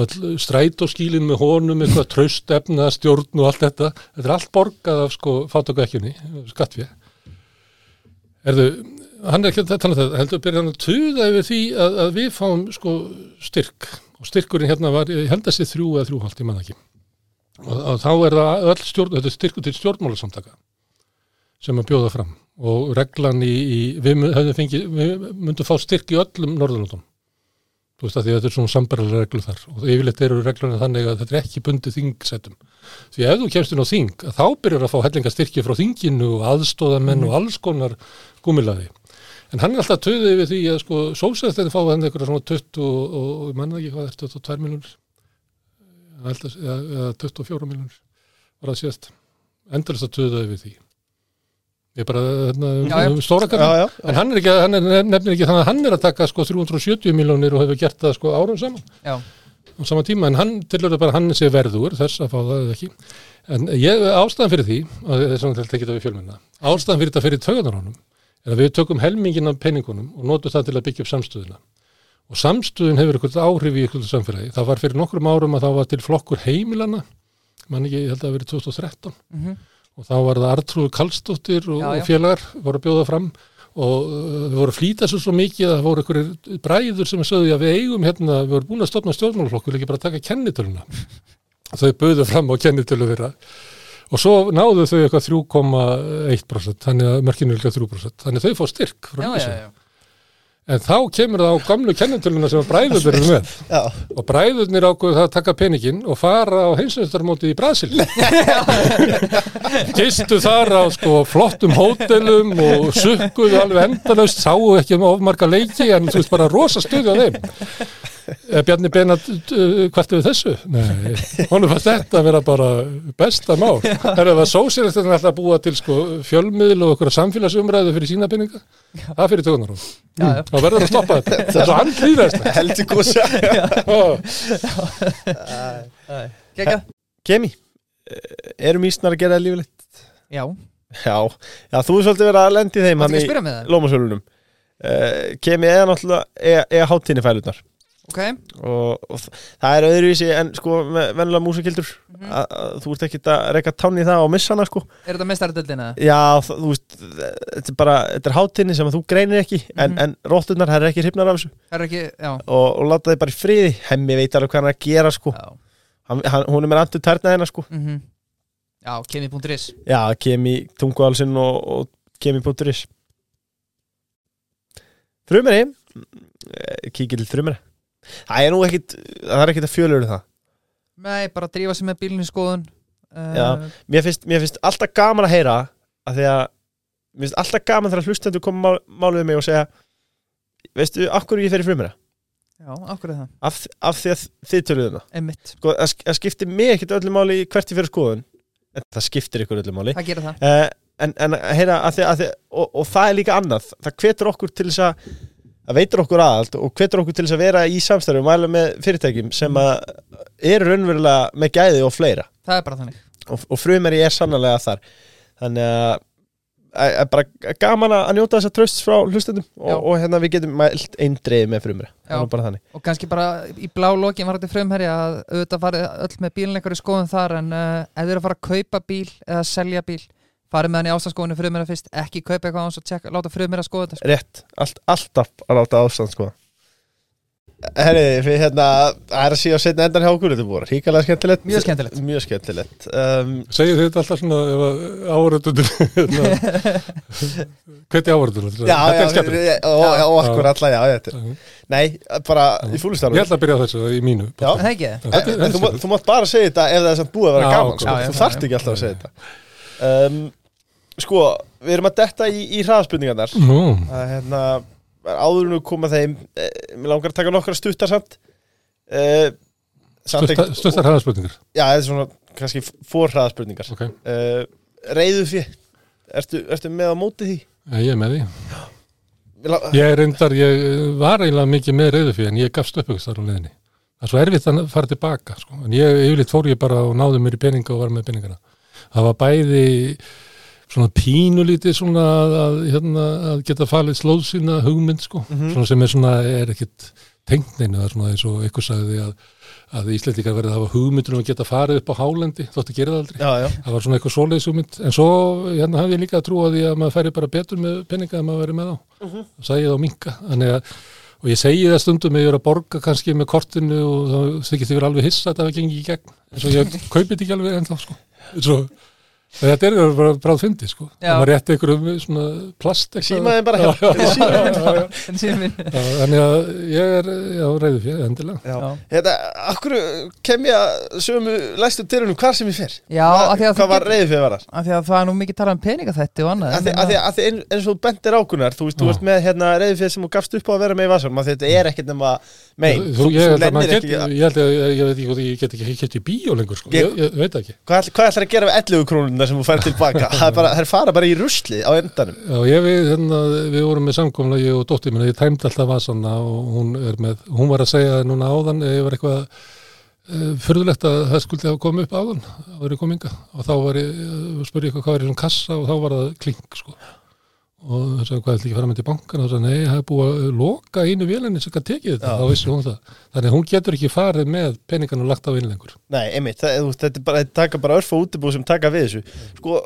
Speaker 3: öll strætóskílin með honum eitthvað traust efna, stjórn og allt þetta. Þetta er allt borgað af sko fátökuekjunni, skattfið Erðu, hann er ekki að tala um þetta, heldur byrja hann að tuða yfir því að, að við fáum sko styrk. Og styrkurinn hérna var, ég held að sé þrjú eða þrjúhald, ég manna ekki. Og, og þá er það öll stjórn, þetta er styrkur til stjórnmálasamtaka sem að bjóða fram og reglan í, í við fengið, við myndum fá styrk í öllum Norðurlandum þú veist að því að þetta er svona sambarilega reglu þar. Og yfirleitt eru reglunni þannig að þetta er ekki bundið þingsettum því ef þú kemst inn á þing að þá byrjar að fá hellingastyrki frá þinginu og aðstóðamenn og alls konar gúmilaði en hann er alltaf töðið yfir því að sko sósæðstæðin fá hann eitthvað svona 20 og, og, og manna ekki hvað er 22 miljonur eða, eða 24 miljonur var það sést endalist að töða yfir því ég bara um, stóra kannan En hann er ekki, hann er nefnir ekki þannig að hann er að taka sko 370 miljónir og hefur gert það sko árum saman.
Speaker 2: Já,
Speaker 3: á sama tíma, en hann tilhörðu bara hann sé verður þess að fá það eða ekki. En ég, ástæðan fyrir því og það er svona til að tekja þetta við fjölmenna ástæðan fyrir þetta fyrir tauganar honum er að við tökum helmingin af peningunum og notum það til að byggja upp samstöðuna. Og samstöðun hefur eitthvað áhrif í eitthvað samfélagi. Það var fyrir nokkrum árum að það var til flokkur heimilana mann ekki, ég held að það hafi verið 2013 og þá var það Artrúður Kallstóttir og, og félagar voru að bjóða fram. Og uh, við voru að flýta svo svo mikið að það voru einhverjir bræður sem sögðu að við eigum hérna, við vorum búin að stofna stjórnmálaflokk, við ekki bara taka kennitöluna? Þau bauðu fram á kennitölu þeirra. Og svo náðu þau eitthvað 3,1% þannig að mörkinu er eitthvað 3% þannig að þau fá styrk frá
Speaker 2: já.
Speaker 3: En þá kemur það á gamlu kennintöluna sem bræður eru með.
Speaker 1: Já,
Speaker 3: og bræðurnir ákveðu það að taka peningin og fara á heimsveistarmótið í Brasil gistu þar á sko flottum hótelum og sukkuðu alveg endalaust sáu ekki um ofmarga leiki en þú veist bara rosa stuði á þeim Bjarni Benat hvert við þessu? Nei, honum fannst þetta að vera bara besta mál. Það er að sósýrættin alltaf að búa til sko fjölmiðl og okkur samfélagsumræðu fyrir sína peninga. Það fyrir tökunar hún.
Speaker 2: Já, já.
Speaker 3: Þá verður það að stoppa þetta. Það er svo hann hlýðast.
Speaker 1: heldur gósa
Speaker 2: Gekka?
Speaker 1: Kemi, eh, eru mísnar að gera lífilegt?
Speaker 2: Já,
Speaker 1: Já, já, þú er svolítið verið að lendi þeim hann í Lómasölunum uh, Kemi eða náttúrulega eða, eða háttinni fælurnar
Speaker 2: Ok,
Speaker 1: og, og það er öðruvísi en sko með venjulega músikildur.
Speaker 2: Mhm.
Speaker 1: að, að þú ert ekkert að reyka tánni í það og missa hana sko.
Speaker 2: Er þetta mestaradöldina?
Speaker 1: Já, þú veist, þetta er bara þetta er háttinni sem þú greinir ekki en,
Speaker 2: Mhm.
Speaker 1: en rótturnar, það er ekki hrifnar af þessu.
Speaker 2: Er ekki,
Speaker 1: og, og láta þið bara í friði. Hemmi veit alveg hvað hann er að gera sko. Hann, hann, hún er með andur tærna hennar sko.
Speaker 2: Mm Já, kemi.is
Speaker 1: Já, kemi tunguálsinn og, og kemi.is Frumeri Kíkir til frumeri Það er nú ekkit, það er ekkit að fjölur það.
Speaker 2: Nei, bara drífa sig með bílinn í skoðun.
Speaker 1: Já. mér finnst, mér finnst alltaf gaman að heyra að því að mér finnst alltaf gaman þegar hlustendur koma mál, máluð mig og segja veistu, hverju ég fer í frumera?
Speaker 2: Já, akkur er það,
Speaker 1: af, af því að þið töluðum það.
Speaker 2: Einmitt.
Speaker 1: Sko, það, sk- það skiptir mig ekkit öllu máli hvert ég fer að skoðun en það skiptir ykkur öllu máli.
Speaker 2: Það gerir það.
Speaker 1: Uh, en, en að heyra að því, að því, og, og það er líka annað. Það hvetur okkur til þess að að veitur okkur aðalt og hvetur okkur til þess að vera í samstæðu og mæla með fyrirtækjum sem að eru raunverulega með gæði og fleira.
Speaker 2: Það er bara þannig.
Speaker 1: Og, og frumeri er sannlega þar. Þannig að að- að bara gaman að njóta þess að tröst frá hlustendum
Speaker 2: Já.
Speaker 1: og, og hérna við getum mælt eindreið með frumeri. Það er
Speaker 2: Og kannski bara í blá lokin var þetta frumherja að auðvitað farið öll með bílinn einhverju skoðun þar en uh, ef þið eru að fara að kaupa bíl eða selja bíl farið með hann í ástandskoðunni frumherja fyrst ekki kaupa eitthvað án svo tjekka, láta frumherja skoða þetta sko.
Speaker 1: rétt, allt, alltaf að láta ástand sko Herri, við hérna það er að síða setna endan hjá okkur þetta er búið ríkalega skemmtilegt
Speaker 2: Mjög skemmtilegt.
Speaker 1: mjög skemmtilegt um,
Speaker 3: Segir þetta alltaf svona ef að áhörðundur Hveti áhörðundur?
Speaker 1: já,
Speaker 3: Þetta
Speaker 1: já,
Speaker 3: er skemmtilegt.
Speaker 1: já, og, já, og akkur alla, já, þetta er
Speaker 3: Já.
Speaker 1: nei, bara í fúlustar
Speaker 3: Ég ætla að byrja á þessu í mínu
Speaker 1: Já.
Speaker 2: Er Það ekki
Speaker 1: En,
Speaker 3: er-
Speaker 1: en þú, má- þú mátt bara segja þetta ef það er samt búið að vera
Speaker 3: Já,
Speaker 1: gaman
Speaker 3: ok.
Speaker 1: sko.
Speaker 2: Já, já,
Speaker 1: þú
Speaker 2: já,
Speaker 1: þarft
Speaker 2: já.
Speaker 1: ekki alltaf að segja þetta um, sko, við erum að detta í, í hraðspurningarnar.
Speaker 3: Nú,
Speaker 1: að hérna áður nú koma þeim eh, mér langar að taka nokkra stuttar samt. Eh, samt
Speaker 3: stuttar
Speaker 1: ekki-
Speaker 3: stuttar hraðspurningar?
Speaker 1: Já, þetta er svona kannski fór hraðspurningar.
Speaker 3: Ok,
Speaker 1: uh, reyðu fyrir ertu, ertu með á móti því?
Speaker 3: ég er með því.
Speaker 1: Mér la-
Speaker 3: Ég reyndar, ég var eiginlega mikið með reyðu en ég gafst upp ykkur þar á leiðinni. Það er svo erfitt að fara tilbaka sko. en ég yfirleitt fór ég bara og náði mér í peninga og var með peningana. Það var bæði svona pínulítið svona að, að, hérna, að geta falið slóð sína hugmynd sko.
Speaker 1: Mhm.
Speaker 3: svona sem er svona, er ekkit tengneinu, það er svona eins og ykkur sagði að, að Íslendingar verið að hafa hugmyndur um að geta farið upp á hálendi, þóttu gera það aldrei
Speaker 1: já, já,
Speaker 3: það var svona eitthvað svoleiðis hugmynd en svo hérna hafði ég líka að trúa því að maður færi bara betur með peninga en maður verið með á
Speaker 1: Mhm.
Speaker 3: og sagði ég þá minka að, og ég segi það stundum að ég er að borga kannski með kortinu og ég verið alveg hissa að það hafi gengið í gegn en svo ég kaupið þetta ekki alveg ennþá sko. Þetta er bara bráð fyndi sko. Það var rétt einhverjum svona plast eitthvað.
Speaker 1: símaði bara.
Speaker 2: En minn
Speaker 3: Já, þannig að ég er já, reyðu fyrir endilega
Speaker 1: já. Þetta, akkur kem ég að sömu læstu dyrunum hvar sem ég fer
Speaker 2: Já, af því að
Speaker 1: hvað
Speaker 2: þú
Speaker 1: var reyðu fyrir var það?
Speaker 2: af því að það er nú mikið talað um peninga þetta og annað
Speaker 1: Að því, að því, að ein, eins og þú bendir ákunar þú veist, þú
Speaker 3: Já.
Speaker 1: ert með hérna reyðu fyrir sem þú gafst upp á að vera með í vasanum að þetta er ekkert nema mein,
Speaker 3: þú, ég, held að
Speaker 1: lennir
Speaker 3: maður
Speaker 1: ekki
Speaker 3: get, ég held að ég, ég veit ekki hvort ég get ekki hitt í bíó lengur sko.
Speaker 1: Hvað, hvað ætlar að gera við 11 krónuna sem þú fær tilbaka. Það fara bara í rusli á endanum.
Speaker 3: Já, ég við, hérna, við vorum með samkomla ég og dóttir minna, ég tæmdi alltaf vasanna og hún er með, hún var að segja núna áðan, ég var eitthvað uh, fyrðulegt að það skuldi hafa komið upp áðan að verið kominga og þá var ég, uh, spurði ég eitthvað hvað er í svona kassa? Og þá var það klink sko og það sagði hvað ætli ekki að fara með til bankan og það sagði nei, það er búið að loka einu vélinni sem kann tekið þetta,
Speaker 1: Já.
Speaker 3: þá vissi hún það. Þannig að hún getur ekki farið með peningan og lagt á innlengur
Speaker 1: nei, einmitt, það, þetta er bara þetta taka bara örfa útibúð sem taka við þessu. Sko,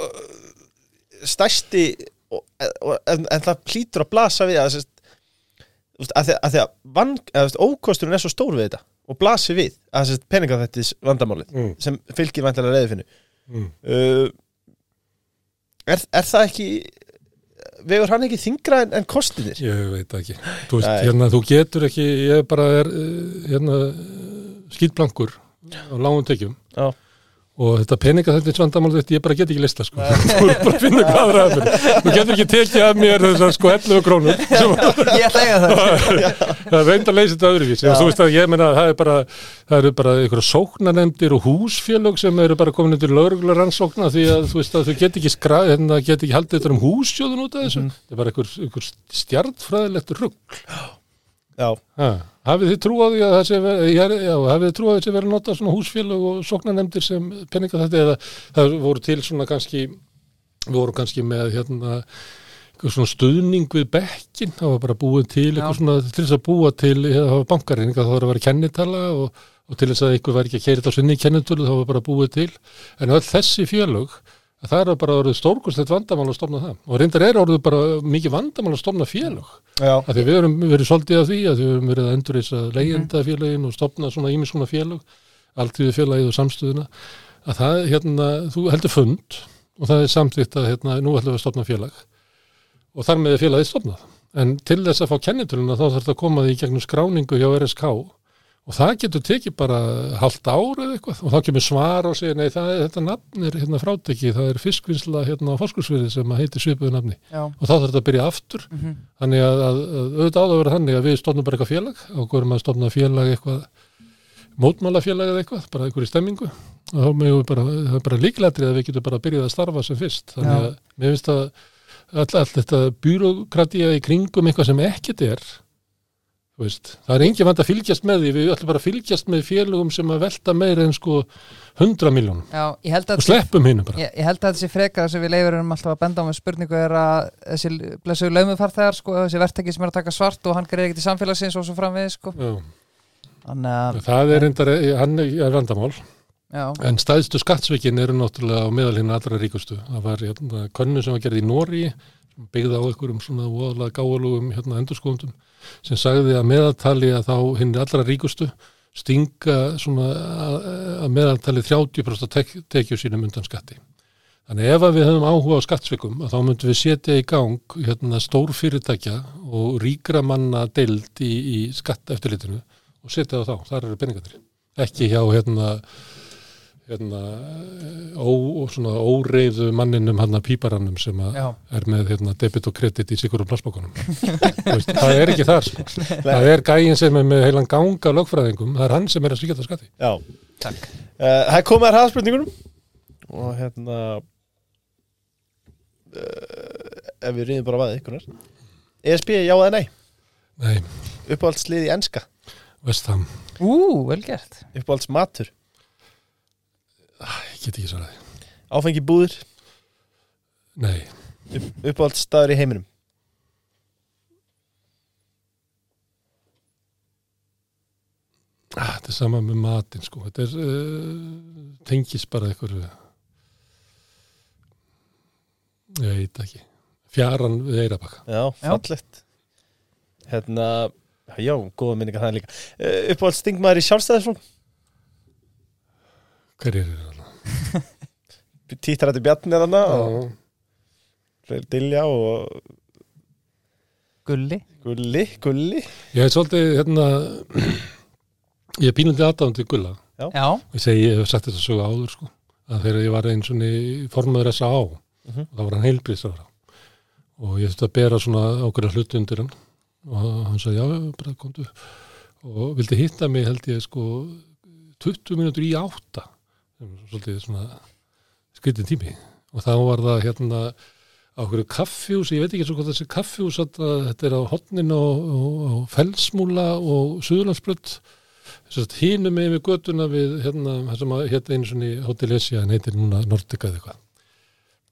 Speaker 1: stærsti og, og, en, en það plýtur að blasa við að, að því að, því að van, að, ókosturinn er svo stór við þetta og blasi við að sest, peningaþettis vandamálið
Speaker 3: mm.
Speaker 1: sem fylgir vantilega reyði finnu
Speaker 3: Mm.
Speaker 1: uh, er, er það ekki vegur hann ekki þingra en, en kostinir
Speaker 3: Ég veit ekki. Þú veist, hérna, þú getur ekki, ég bara er, eh, hérna, skýtblankur á lágum tekjum
Speaker 1: Já.
Speaker 3: Og þetta peninga þetta er vandamál þetta, ég bara get ekki lista, sko. Þú er bara að finna hvað aðra aðeins. Þú getur ekki tekið af mér þessar, sko, 11 krónur
Speaker 2: Ég eiga það
Speaker 3: það reynd að leysa þetta. Og þú veist að ég meina, það er bara, það eru bara einhverja sóknanemdir og húsfélög sem eru bara komin undir lögreglar rannsókna því að þú veist að þau get ekki skra, hérna, get ekki haldið þetta um húsjóðun út af þessu. Það er bara einhver, einhver stjartfræðilegt rugg.
Speaker 1: Já,
Speaker 3: Ha, hafið þið trú á því að sé verið, já, hafið þið trú á sé verið að nota svona húsfélög og sóknanemdir sem peninga þetta eða það voru til svona kannski, við vorum kannski með hérna eitthvað svona stuðning við bekkin, það var bara búið til svona til þess að búa til, það var bankarinn, það var að vera kennitala og, og til þess að eitthvað var ekki að keira þetta á sinni kennitölu, það var bara búið til. En öll þessi félög það er bara orðið stórkostlegt vandamál að stofna það. Og reyndar er orðið bara mikið vandamál að stofna félög.
Speaker 1: Já,
Speaker 3: að því við erum verið svolítið af því að við erum verið að endurreisa leigjendafélagin og stopna svona ímis svona félag alltíðu félagið og samstöðuna. Að það, hérna, þú heldur fund og það er samþýtt að, hérna, nú ætlum við að stopna félag. Og þar með félagið stopnað en til þess að fá kennitöluna þá þarf það að koma því gegnum skráningu hjá RSK og það getur tekið bara halvt ár eða eitthvað. Og þá kemur svar og segir nei það er, þetta nafn er hérna fráteki, það er fiskvinnsla hérna á fórskursviði sem heitir svipuðu nafni.
Speaker 2: Já,
Speaker 3: og þá þarf þetta að byrja aftur.
Speaker 2: Mhm,
Speaker 3: Þannig að, að, að auðvitað á það að vera þannig að við stofnum bara eitthvað félag. Og hverjum að stofna félag eitthvað mótmálafélag eða eitthvað, bara einhverju stemmingu. Og þá megum við bara, það er bara líklætrið að við getum bara byrjað að starfa sem fyrst. Þannig að mér finnst að all, all þetta veist, það er engin vand að fylgjast með því, við ætlum bara að fylgjast með félagum sem að velta meira en sko 100 miljónum og sleppum hinn bara.
Speaker 2: Ég, ég held að þessi frekar sem við leifur erum alltaf að benda á með spurningu er að þessi blessuðu laumufarþegar sko, þessi verktæki sem er að taka svart og hann greiði ekki til samfélagsins og svo framvið sko. Þannig að,
Speaker 3: það er reyndar, hann er vandamál.
Speaker 2: Já,
Speaker 3: En stæðstu skattsvikin eru náttúrulega á meðal hinn allra ríkustu. Það var hérna, könnu sem var gerð í Nóri, byggði á einhverjum svona voðalega gáalugum hérna, endurskóndum, sem sagði að meðaltali að þá hinn allra ríkustu stinga svona að, meðaltali 30% tek, tekju sínum undan skatti. Þannig ef við höfum áhuga á skattsvikum, að þá myndum við setja í gang hérna, stór fyrirtækja og ríkra manna deild í, í skatt eftirlitinu og setja það þá, þar eru peningatir. Ekki hjá hérna hérna, ó, og svona óreiðu manninum hann að píparannum sem að er með hérna, debit og kredit í sigurum plassbókunum. það er ekki þar. Sko. Það er gægin sem er með heilan ganga lögfræðingum, það er hann sem er að svíkja það skatti.
Speaker 1: já.
Speaker 2: Takk.
Speaker 1: Uh, Það er komið að hraðspurningunum og hérna uh, ef við rýðum bara að vaðið ykkur ESB, já eða nei?
Speaker 3: Nei,
Speaker 1: uppáhaldslið í enska,
Speaker 3: Vestham,
Speaker 2: Ú, vel gert.
Speaker 1: Uppáhalds matur
Speaker 3: ég get ekki svaraði.
Speaker 1: áfengi búður,
Speaker 3: Nei,
Speaker 1: upp, uppáhalds staður í heiminum
Speaker 3: ah, þetta er sama með matinn sko. Þetta er uh, tengis bara einhverju ég veit ekki. Fjaran við Eirabakka.
Speaker 1: já, fallegt hérna, já, góða minninga það líka uh, uppáhalds stingmaður í sjálfstæðisflokk
Speaker 3: Hver er það?
Speaker 1: Títrætti Bjarni er þarna og. Dilja og
Speaker 2: Gulli.
Speaker 1: Gulli, Gulli.
Speaker 3: Ég hef svolítið, hérna, ég er pínandi aðdáðandi gulla.
Speaker 2: Já,
Speaker 3: Ég segi, ég hef sagt þetta sögu áður, sko, að þegar ég var eins og formaður þessa á,
Speaker 1: Mhm.
Speaker 3: þá var hann heilbriðsraður og ég þurfti að bera svona ákveðra hluti undir hann. Og hann sagði, já, bara komdu og vildi hitta mig, held ég, sko, 20 mínútur í átta, svolítið svona skritin tími. Og þá var það, hérna, á hverju kaffjús, ég veit ekki svo hvað þessi kaffjús þetta er á hotnin og, og, og felsmúla og suðurlandsbrödd hínum með við götuna við hérna, hérna einu svona Hotel Esja en heitir núna Nordica eða eitthvað.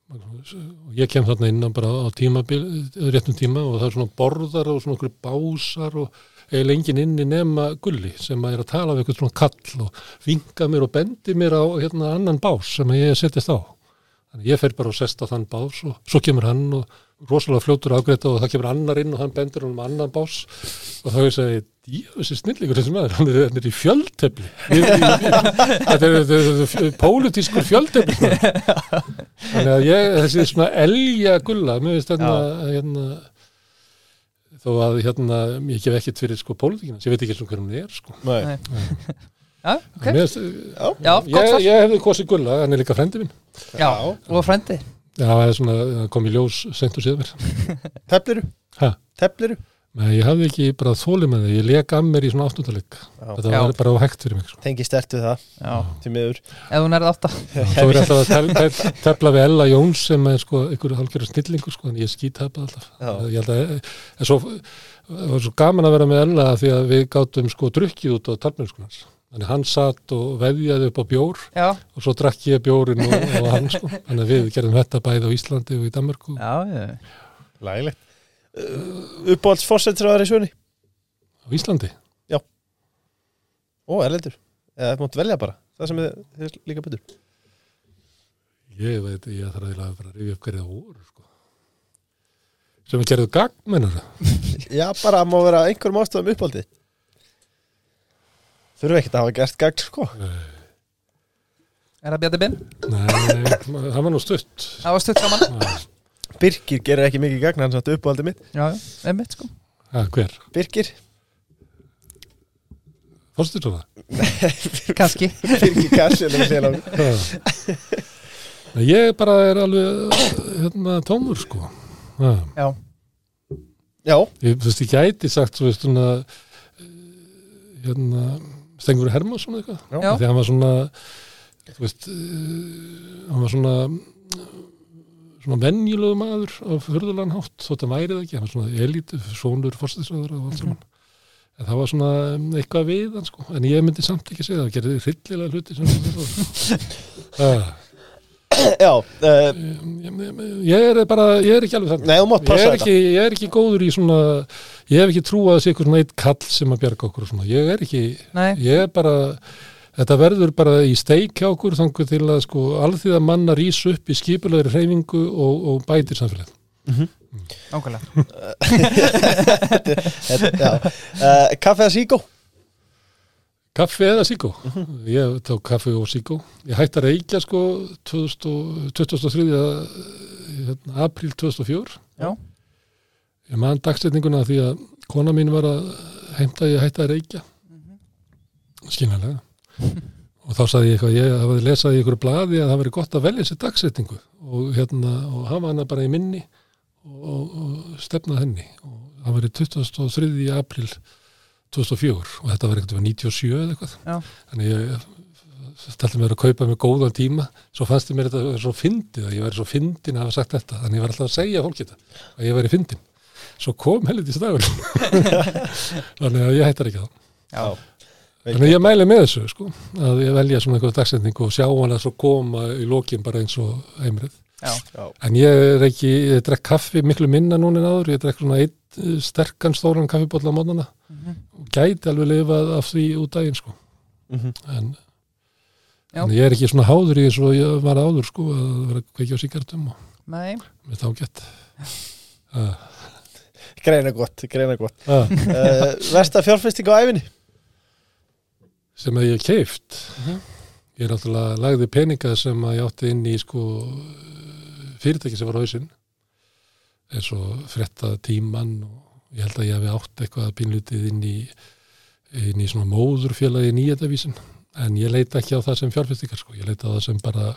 Speaker 3: Og ég kem þarna inn á bara á tímabil, réttum tíma og það er svona borðar og svona okkur básar og eiginlega enginn inni nema gulli sem að er að tala við eitthvað svona kall og vinga mér og bendi mér á hérna annan bás sem að ég setjast á. Þannig ég fer bara og sest á þann bás og svo kemur hann og rosalega fljótur að afgreita og það kemur annar inn og hann bendur hann um annan bás. Og þá ég segi, djöfisir snillingur þessi maður, hann er, hann er í við- þetta er, er, er pólitískur fjöldtefli þannig að ég, þessi svona elja gulla, mér finnst þetta hérna þó að hérna, ég gef ekkert fyrir sko pólitíkina, ég veit ekki eins og hver hún er sko.
Speaker 1: Nei.
Speaker 2: Nei. Já, ok
Speaker 3: Mér
Speaker 1: Já,
Speaker 2: Já,
Speaker 3: ég, ég hefði kosið gulla, hann er líka frendi minn
Speaker 2: Já, og frendi
Speaker 3: Já, það er svona, það kom í ljós sent og síðan mér.
Speaker 1: tefliru
Speaker 3: Ha?
Speaker 1: Tefliru
Speaker 3: Nei, ég hafði ekki bara þólið með það, ég leik að mér í svona áttundaleik.
Speaker 1: Já.
Speaker 3: Þetta var bara á hægt fyrir mig. Sko.
Speaker 1: Tengi stert við það,
Speaker 2: Já,
Speaker 1: til miður
Speaker 2: ef hún er átta
Speaker 3: svo er ég alltaf að tel, tefla við Ella Jóns sem er sko ykkur halgjörður snillingur sko, en ég skítæpa alltaf.
Speaker 1: Já.
Speaker 3: Ég held að, en svo, það var svo gaman að vera með Ella því að við gátum sko drukkið út á talmennskunans. Þannig hann satt og veðjaði upp á bjór
Speaker 2: Já,
Speaker 3: og svo drakk ég bjórin og, og hann sko. Þannig að við gerðum þetta bæði á Íslandi og í Danmarku.
Speaker 2: já, já
Speaker 1: Lægilegt uh, Uppáhalds fórsettraðar í svöni
Speaker 3: Á Íslandi?
Speaker 1: Ó, erlendur Eða það mátt velja bara Það sem er, er líka betur
Speaker 3: Ég veit, ég þarf að bara að rifja upp hverja voru sko. Sem við gerðum gagn, mennur það?
Speaker 1: Já, bara að má vera einhverjum ástæðum uppáldi Þurfum ekkert að hafa gert gagn sko
Speaker 2: Er það Bjarni Binn?
Speaker 3: Nei, það var nú stutt.
Speaker 2: Það var stutt saman
Speaker 3: Já,
Speaker 1: Birkir gerir ekki mikið gagn Hann satt uppáldi mitt
Speaker 2: Já, já, einmitt sko
Speaker 3: Ha, hver?
Speaker 1: Birkir
Speaker 3: Fórstu svo það?
Speaker 2: Kannski
Speaker 1: Birkir Karl en það sé langt
Speaker 3: Já. Nei, Ég bara er alveg hérna, tómur sko. Já.
Speaker 2: Já,
Speaker 1: Já,
Speaker 3: Ég, þú veist, ég gæti sagt svo veist svona eh, hérna, Stengur Hermansson eitthvað.
Speaker 2: Já.
Speaker 3: Því hann var svona þú veist, uh, hann var svona svona venjulegu maður á fyrðulegan hátt, þótt að væri það ekki hann var svona elítu, sonur fórstisraður og allt saman. En það var svona um, eitthvað við hann sko, en ég myndi samt ekki segja það, gerði hryllilega hluti sem uh,
Speaker 1: já uh,
Speaker 3: ég, ég er bara, ég er ekki alveg þannig.
Speaker 1: Nei, þú mátt
Speaker 3: ég er, ekki, ég er ekki góður í svona ég hef ekki trúað að sé eitthvað svona eitt kall sem að bjarga okkur og svona, ég er ekki
Speaker 2: nei,
Speaker 3: ég er bara þetta verður bara í steik hjá okkur þangur til að sko alþýða manna rís upp í skipulegri hreyfingu og, og bætir samfélag
Speaker 2: ákvæmlega
Speaker 1: Þetta- Já. Uh, Kaffe að síkó
Speaker 3: Kaffi eða síkó ég tók kaffi og síkó ég hætti að reykja sko 2000 og- 23. Hérna, apríl 2004
Speaker 2: Já.
Speaker 3: ég man dagsetninguna því að kona mín var að heimta að ég hætti að reykja. Skynarlega og þá saði ég eitthvað, ég hafaði lesað í ykkur blaði að það veri gott að velja sér dagsetningu og, hérna, og hafa hana bara í minni og, og, og stefna henni. Og það veri 23. apríl 2004 og þetta var eitthvað 97 eða eitthvað.
Speaker 2: Já.
Speaker 3: þannig ég stælti mér að kaupa mér góðan tíma. Svo fannst ég mér þetta vera svo fyndið að ég væri svo fyndin að hafa sagt þetta. Þannig ég var alltaf að segja fólki þetta að ég væri fyndin svo kom helviti stagur þannig að ég hættar ekki það.
Speaker 2: Já,
Speaker 3: Þannig að ég mæli með þessu sko, að ég velja svona einhverja dagsetningu og sjá hana svo koma í lokin bara eins og heimrið.
Speaker 2: já,
Speaker 1: Já,
Speaker 3: En ég er ekki, ég drekk kaffi miklu minna núna en áður, ég drekk svona einn eh, sterkan stóran kaffibólla á mótnana
Speaker 2: Mhm.
Speaker 3: og gæti alveg lifað af því út daginn sko.
Speaker 1: Mhm.
Speaker 3: En,
Speaker 2: Já.
Speaker 3: en ég er ekki svona háður í eins og ég var áður sko, að vera kveikja á sigartum og
Speaker 2: nei
Speaker 3: með þá gett.
Speaker 1: Greina gott, greina gott
Speaker 3: uh,
Speaker 1: uh, Versta fjárfesting á æfinni
Speaker 3: sem að ég keift.
Speaker 1: Mhm.
Speaker 3: Ég er náttúrulega lagði peninga sem að ég átti inn í sko fyrirtæki sem var á hausinn eins og frétta tíman og ég held að ég hefði átt eitthvað pínlutið inn í, inn í svona móðurfélagi nýjetavísin en ég leita ekki á það sem fjárfestingar sko, ég leita á það sem bara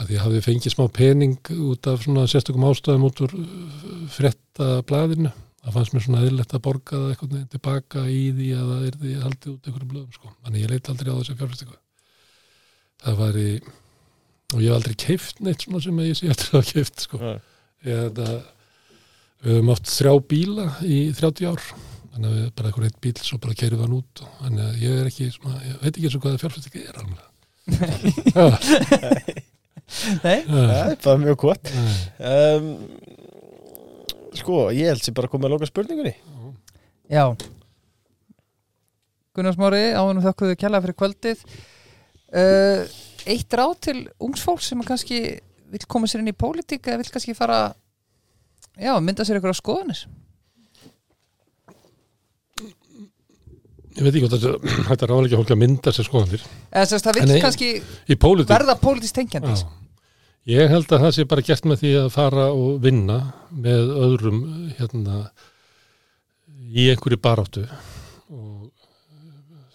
Speaker 3: að ég hafði fengið smá pening út af svona sérstökum ástöðum út úr frétta blaðinu það fannst mér svona eðlilegt að borga það eitthvað tilbaka í því að það er því haldið út einhverjum blöðum sko, þannig ég leita aldrei á þessi fjárfestingu. Það var í og ég hef aldrei keift neitt svona sem að ég sé eftir að hafa keift sko. Ég held að við höfum átt þrjá bíla í 30 ár. Þannig að við bara eitthvað eitt bíl svo bara keirum hann út og þannig að ég er ekki svona, ég veit ekki eins og hvað fjárfestingi er alveg
Speaker 2: Nei,
Speaker 1: Það er bara mjög gott. Um, Sko, ég held sér bara að koma að loka spurningunni.
Speaker 2: Já. Gunnar Smári, ánum þökkuðu kjalla fyrir kvöldið. Uh, Eitt ráð til ungs fólk sem kannski vill koma sér inn í pólitík eða vill kannski fara já, mynda sér ykkur á skoðanir?
Speaker 3: Ég veit ekki hvað þetta þetta er álega fólk að mynda sér skoðanir.
Speaker 2: Eða þess að það
Speaker 3: En
Speaker 2: vil kannski
Speaker 3: í pólitík
Speaker 2: verða pólitísk tengjandi
Speaker 3: Já. Ég held að það sé bara gert með því að fara og vinna með öðrum hérna í einhverju baráttu. Og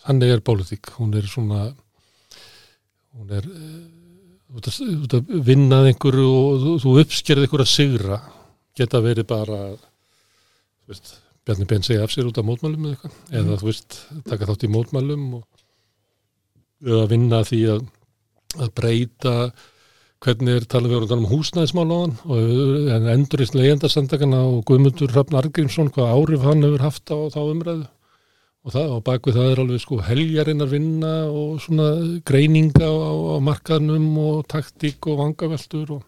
Speaker 3: þannig er pólitík, hún er svona hún er eh, út að, út að vinna að einhverju og þú, þú uppskerði einhverju að sigra. Geta verið bara þú veist, Bjarni Ben segja af sér út af mótmælum eða eitthvað, eða þú veist taka þátt í mótmælum og eða vinna því að, að breyta hvernig er talað við um húsnæðismál á hann og en endurist leyendarsendakana og Guðmundur Hrafn Argrímsson hvað áhrif hann hefur haft á þá umræðu? Og það og bakvið það er alveg sko heljarinnar vinna og svona greininga á, á markaðnum og taktík og vangaveltur og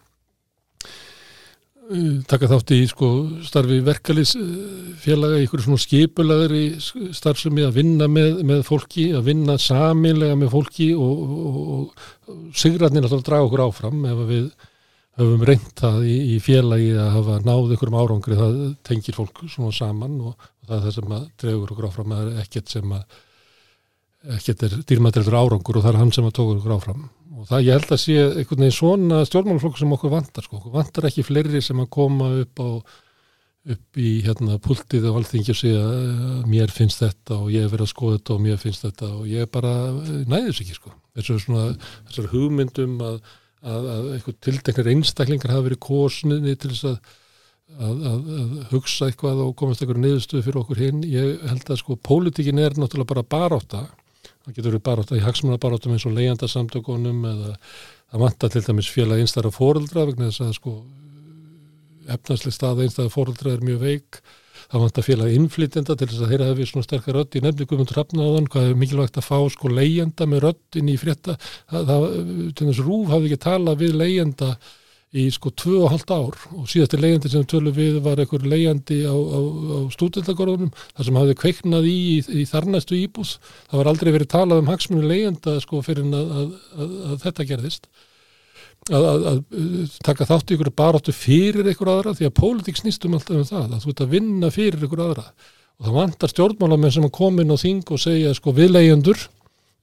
Speaker 3: taka þátt í sko starfi verkalisfélaga í ykkur svona skipulagri starfsemi að vinna með, með fólki, að vinna saminlega með fólki og, og, og sigrarnir alltaf draga okkur áfram ef að við höfum reynt það í, í félagi að hafa náð ykkur um árangri það tengir fólk svona saman og, og það er það sem að dregur okkur áfram það er ekkert sem að ekkert er dýrmættilegur árangur og það er hann sem að tókur okkur áfram og það ég held að sé einhvern veginn svona stjórnmálaflokk sem okkur vantar sko, okkur vantar ekki fleiri sem að koma upp á upp í hérna pultið og alþingi og segja "Eh, mér finnst þetta og ég hef verið að skoða þetta og mér finnst þetta. Og ég bara eh, næðis ekki sko. Þessar hugmyndum að, að, að eitthvað tildeknir einstaklingar hafa verið kosniði til þess að, að, hugsa eitthvað og komast eitthvað niðurstöðu fyrir okkur hinn. Ég held að sko pólitíkin er náttúrulega bara barátta það getur verið barátta í hagsmuna baráttum eins og leigjandasamtökunum eða það vantar til dæmis félag einstæra fóreldra vegna þess að sko efnarslega staða einstæða fóreldra er mjög veik. Það vantar félag innflytjenda til þess að þeirra hefði svona sterkar rödd. Í nefni Guðmund Hrafnaðan, hvað er mikilvægt að fá sko leigjenda með rödd inn í frétta. Það, það, til þess rúf hafði ekki talað við leigjenda í sko tvö og halvt ár. Og síðasti leigjandi sem tölu við var einhver leigjandi á, á, á stúdendagorðunum þar sem hafði kveiknað í, í, í þarnastu íbús það var aldrei verið talað um hagsmunni leigjenda sko fyrir að, að, að, að þetta gerðist. Að, að, að taka þátt í ykkur baráttu fyrir ykkur aðra því að pólitík snýst um alltaf um það að þú ert að vinna fyrir ykkur aðra. Og það vantar stjórnmálamenn sem að koma inn á þing og segja sko við leyendur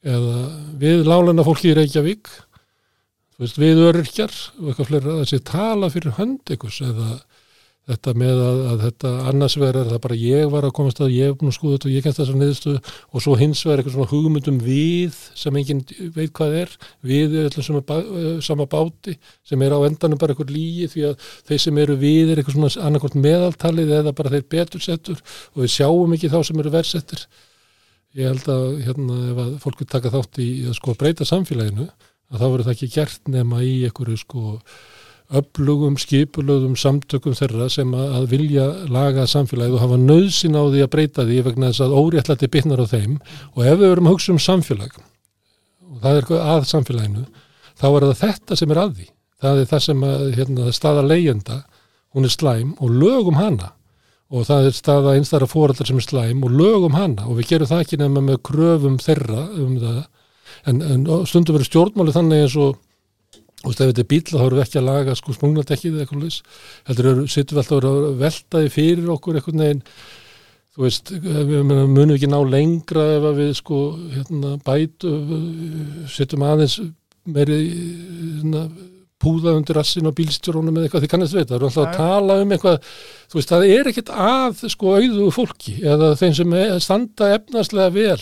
Speaker 3: eða við lálena fólki í Reykjavík veist, við öryrkjar og eitthvað fleira þessi tala fyrir hönd ykkur eða þetta með að, að þetta annars er það bara ég var að komast að ég að skoða þetta og ég kemst þessar niðurstöðu og svo hins vegar eitthvað svona hugmyndum við sem enginn veit hvað er við er allir sama, bá, eh, sama báti sem er á endanum bara eitthvað lígi því að þeir sem eru við er eitthvað svona annarkort meðaltalið eða bara þeir betur settur og við sjáum ekki þá sem eru versettir ég held að hérna ef að fólk vil taka þátt í að sko breyta samfélaginu að þá verður það ekki gert nema í einhverju sko öflugum, skipulögum samtökum þeirra sem að, vilja laga samfélagið og hafa nöðsin á því að breyta því vegna þess að óréttlætti bitnar á þeim. Og ef við verum að hugsa um samfélag og það er eitthvað að samfélaginu þá er það þetta sem er að því. Það er það sem að hérna, staða leyenda hún er slæm og lögum hana. Og það er staða einstæðara fóraldar sem er slæm og lögum hana. Og við gerum það ekki nefna með kröfum þeirra um það en, en stundum verður stjórnmáli þannig eins og og ef þetta er bíl þá erum við ekki að laga sko sprungnadekkið eða eitthvað heldur eru, sittum við alltaf að vera að veltaði fyrir okkur einhvern veginn. Þú veist, við munum við ekki ná lengra ef við sko hérna, bætu, sittum aðeins meiri hérna, púða undir rassin og bílstjórónum eða eitthvað, þið kannast veit, það eru alltaf að tala um eitthvað, þú veist, það er ekkit að sko auðu fólki eða þeim sem standa efnarslega vel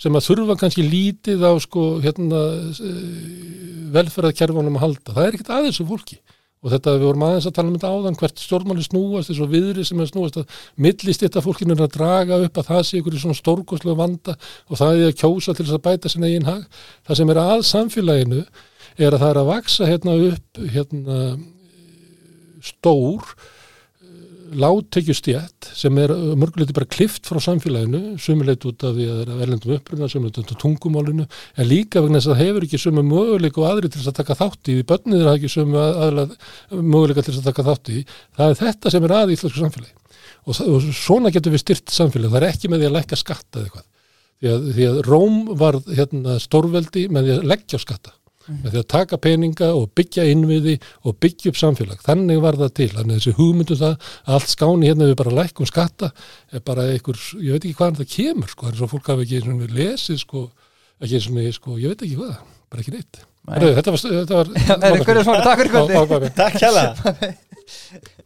Speaker 3: sem að þurfa kannski lítið á sko hérna velferðarkerfunum að halda. Það er ekkert aðeins um fólki og þetta við vorum aðeins að tala um þetta áðan hvert stjórnmáli snúast, þess að viðri sem er snúast að millist þetta fólkinu er að draga upp að það sé ykkur í svona stórkoslega vanda og það er að kjósa til þess að bæta sinna einn hag. Það sem er að samfélaginu er að það er að vaksa hérna upp hérna stór láttekjustjætt sem er mörguleiti bara klift frá samfélaginu, sumuleit út af því að það er erlendum uppruna, sumuleit út af tungumálinu en líka vegna þess að það hefur ekki sumu möguleik og aðri til þess að taka þátt í því. Börnir það ekki sumu möguleika til þess að taka þátt í. Það er þetta sem er að í íslensku samfélagi. Og, og svona getur við styrt samfélagi það er ekki með því að leggja skatta eða eitthvað. Því að, því að Róm var hérna, stórveldi með því að leggja skatta með því að taka peninga og byggja innviði og byggja upp samfélag. Þannig var það til, þannig að þessi hugmyndu það að allt skáni hérna við bara lækkum skatta er bara einhver, ég veit ekki hvaðan það kemur sko, eins og fólk hafi ekki eins og lesið sko, ekki eins og sko, ég veit ekki hvað bara ekki neitt.
Speaker 2: Nei.
Speaker 3: Heru, þetta var, þetta var
Speaker 2: Takk fyrir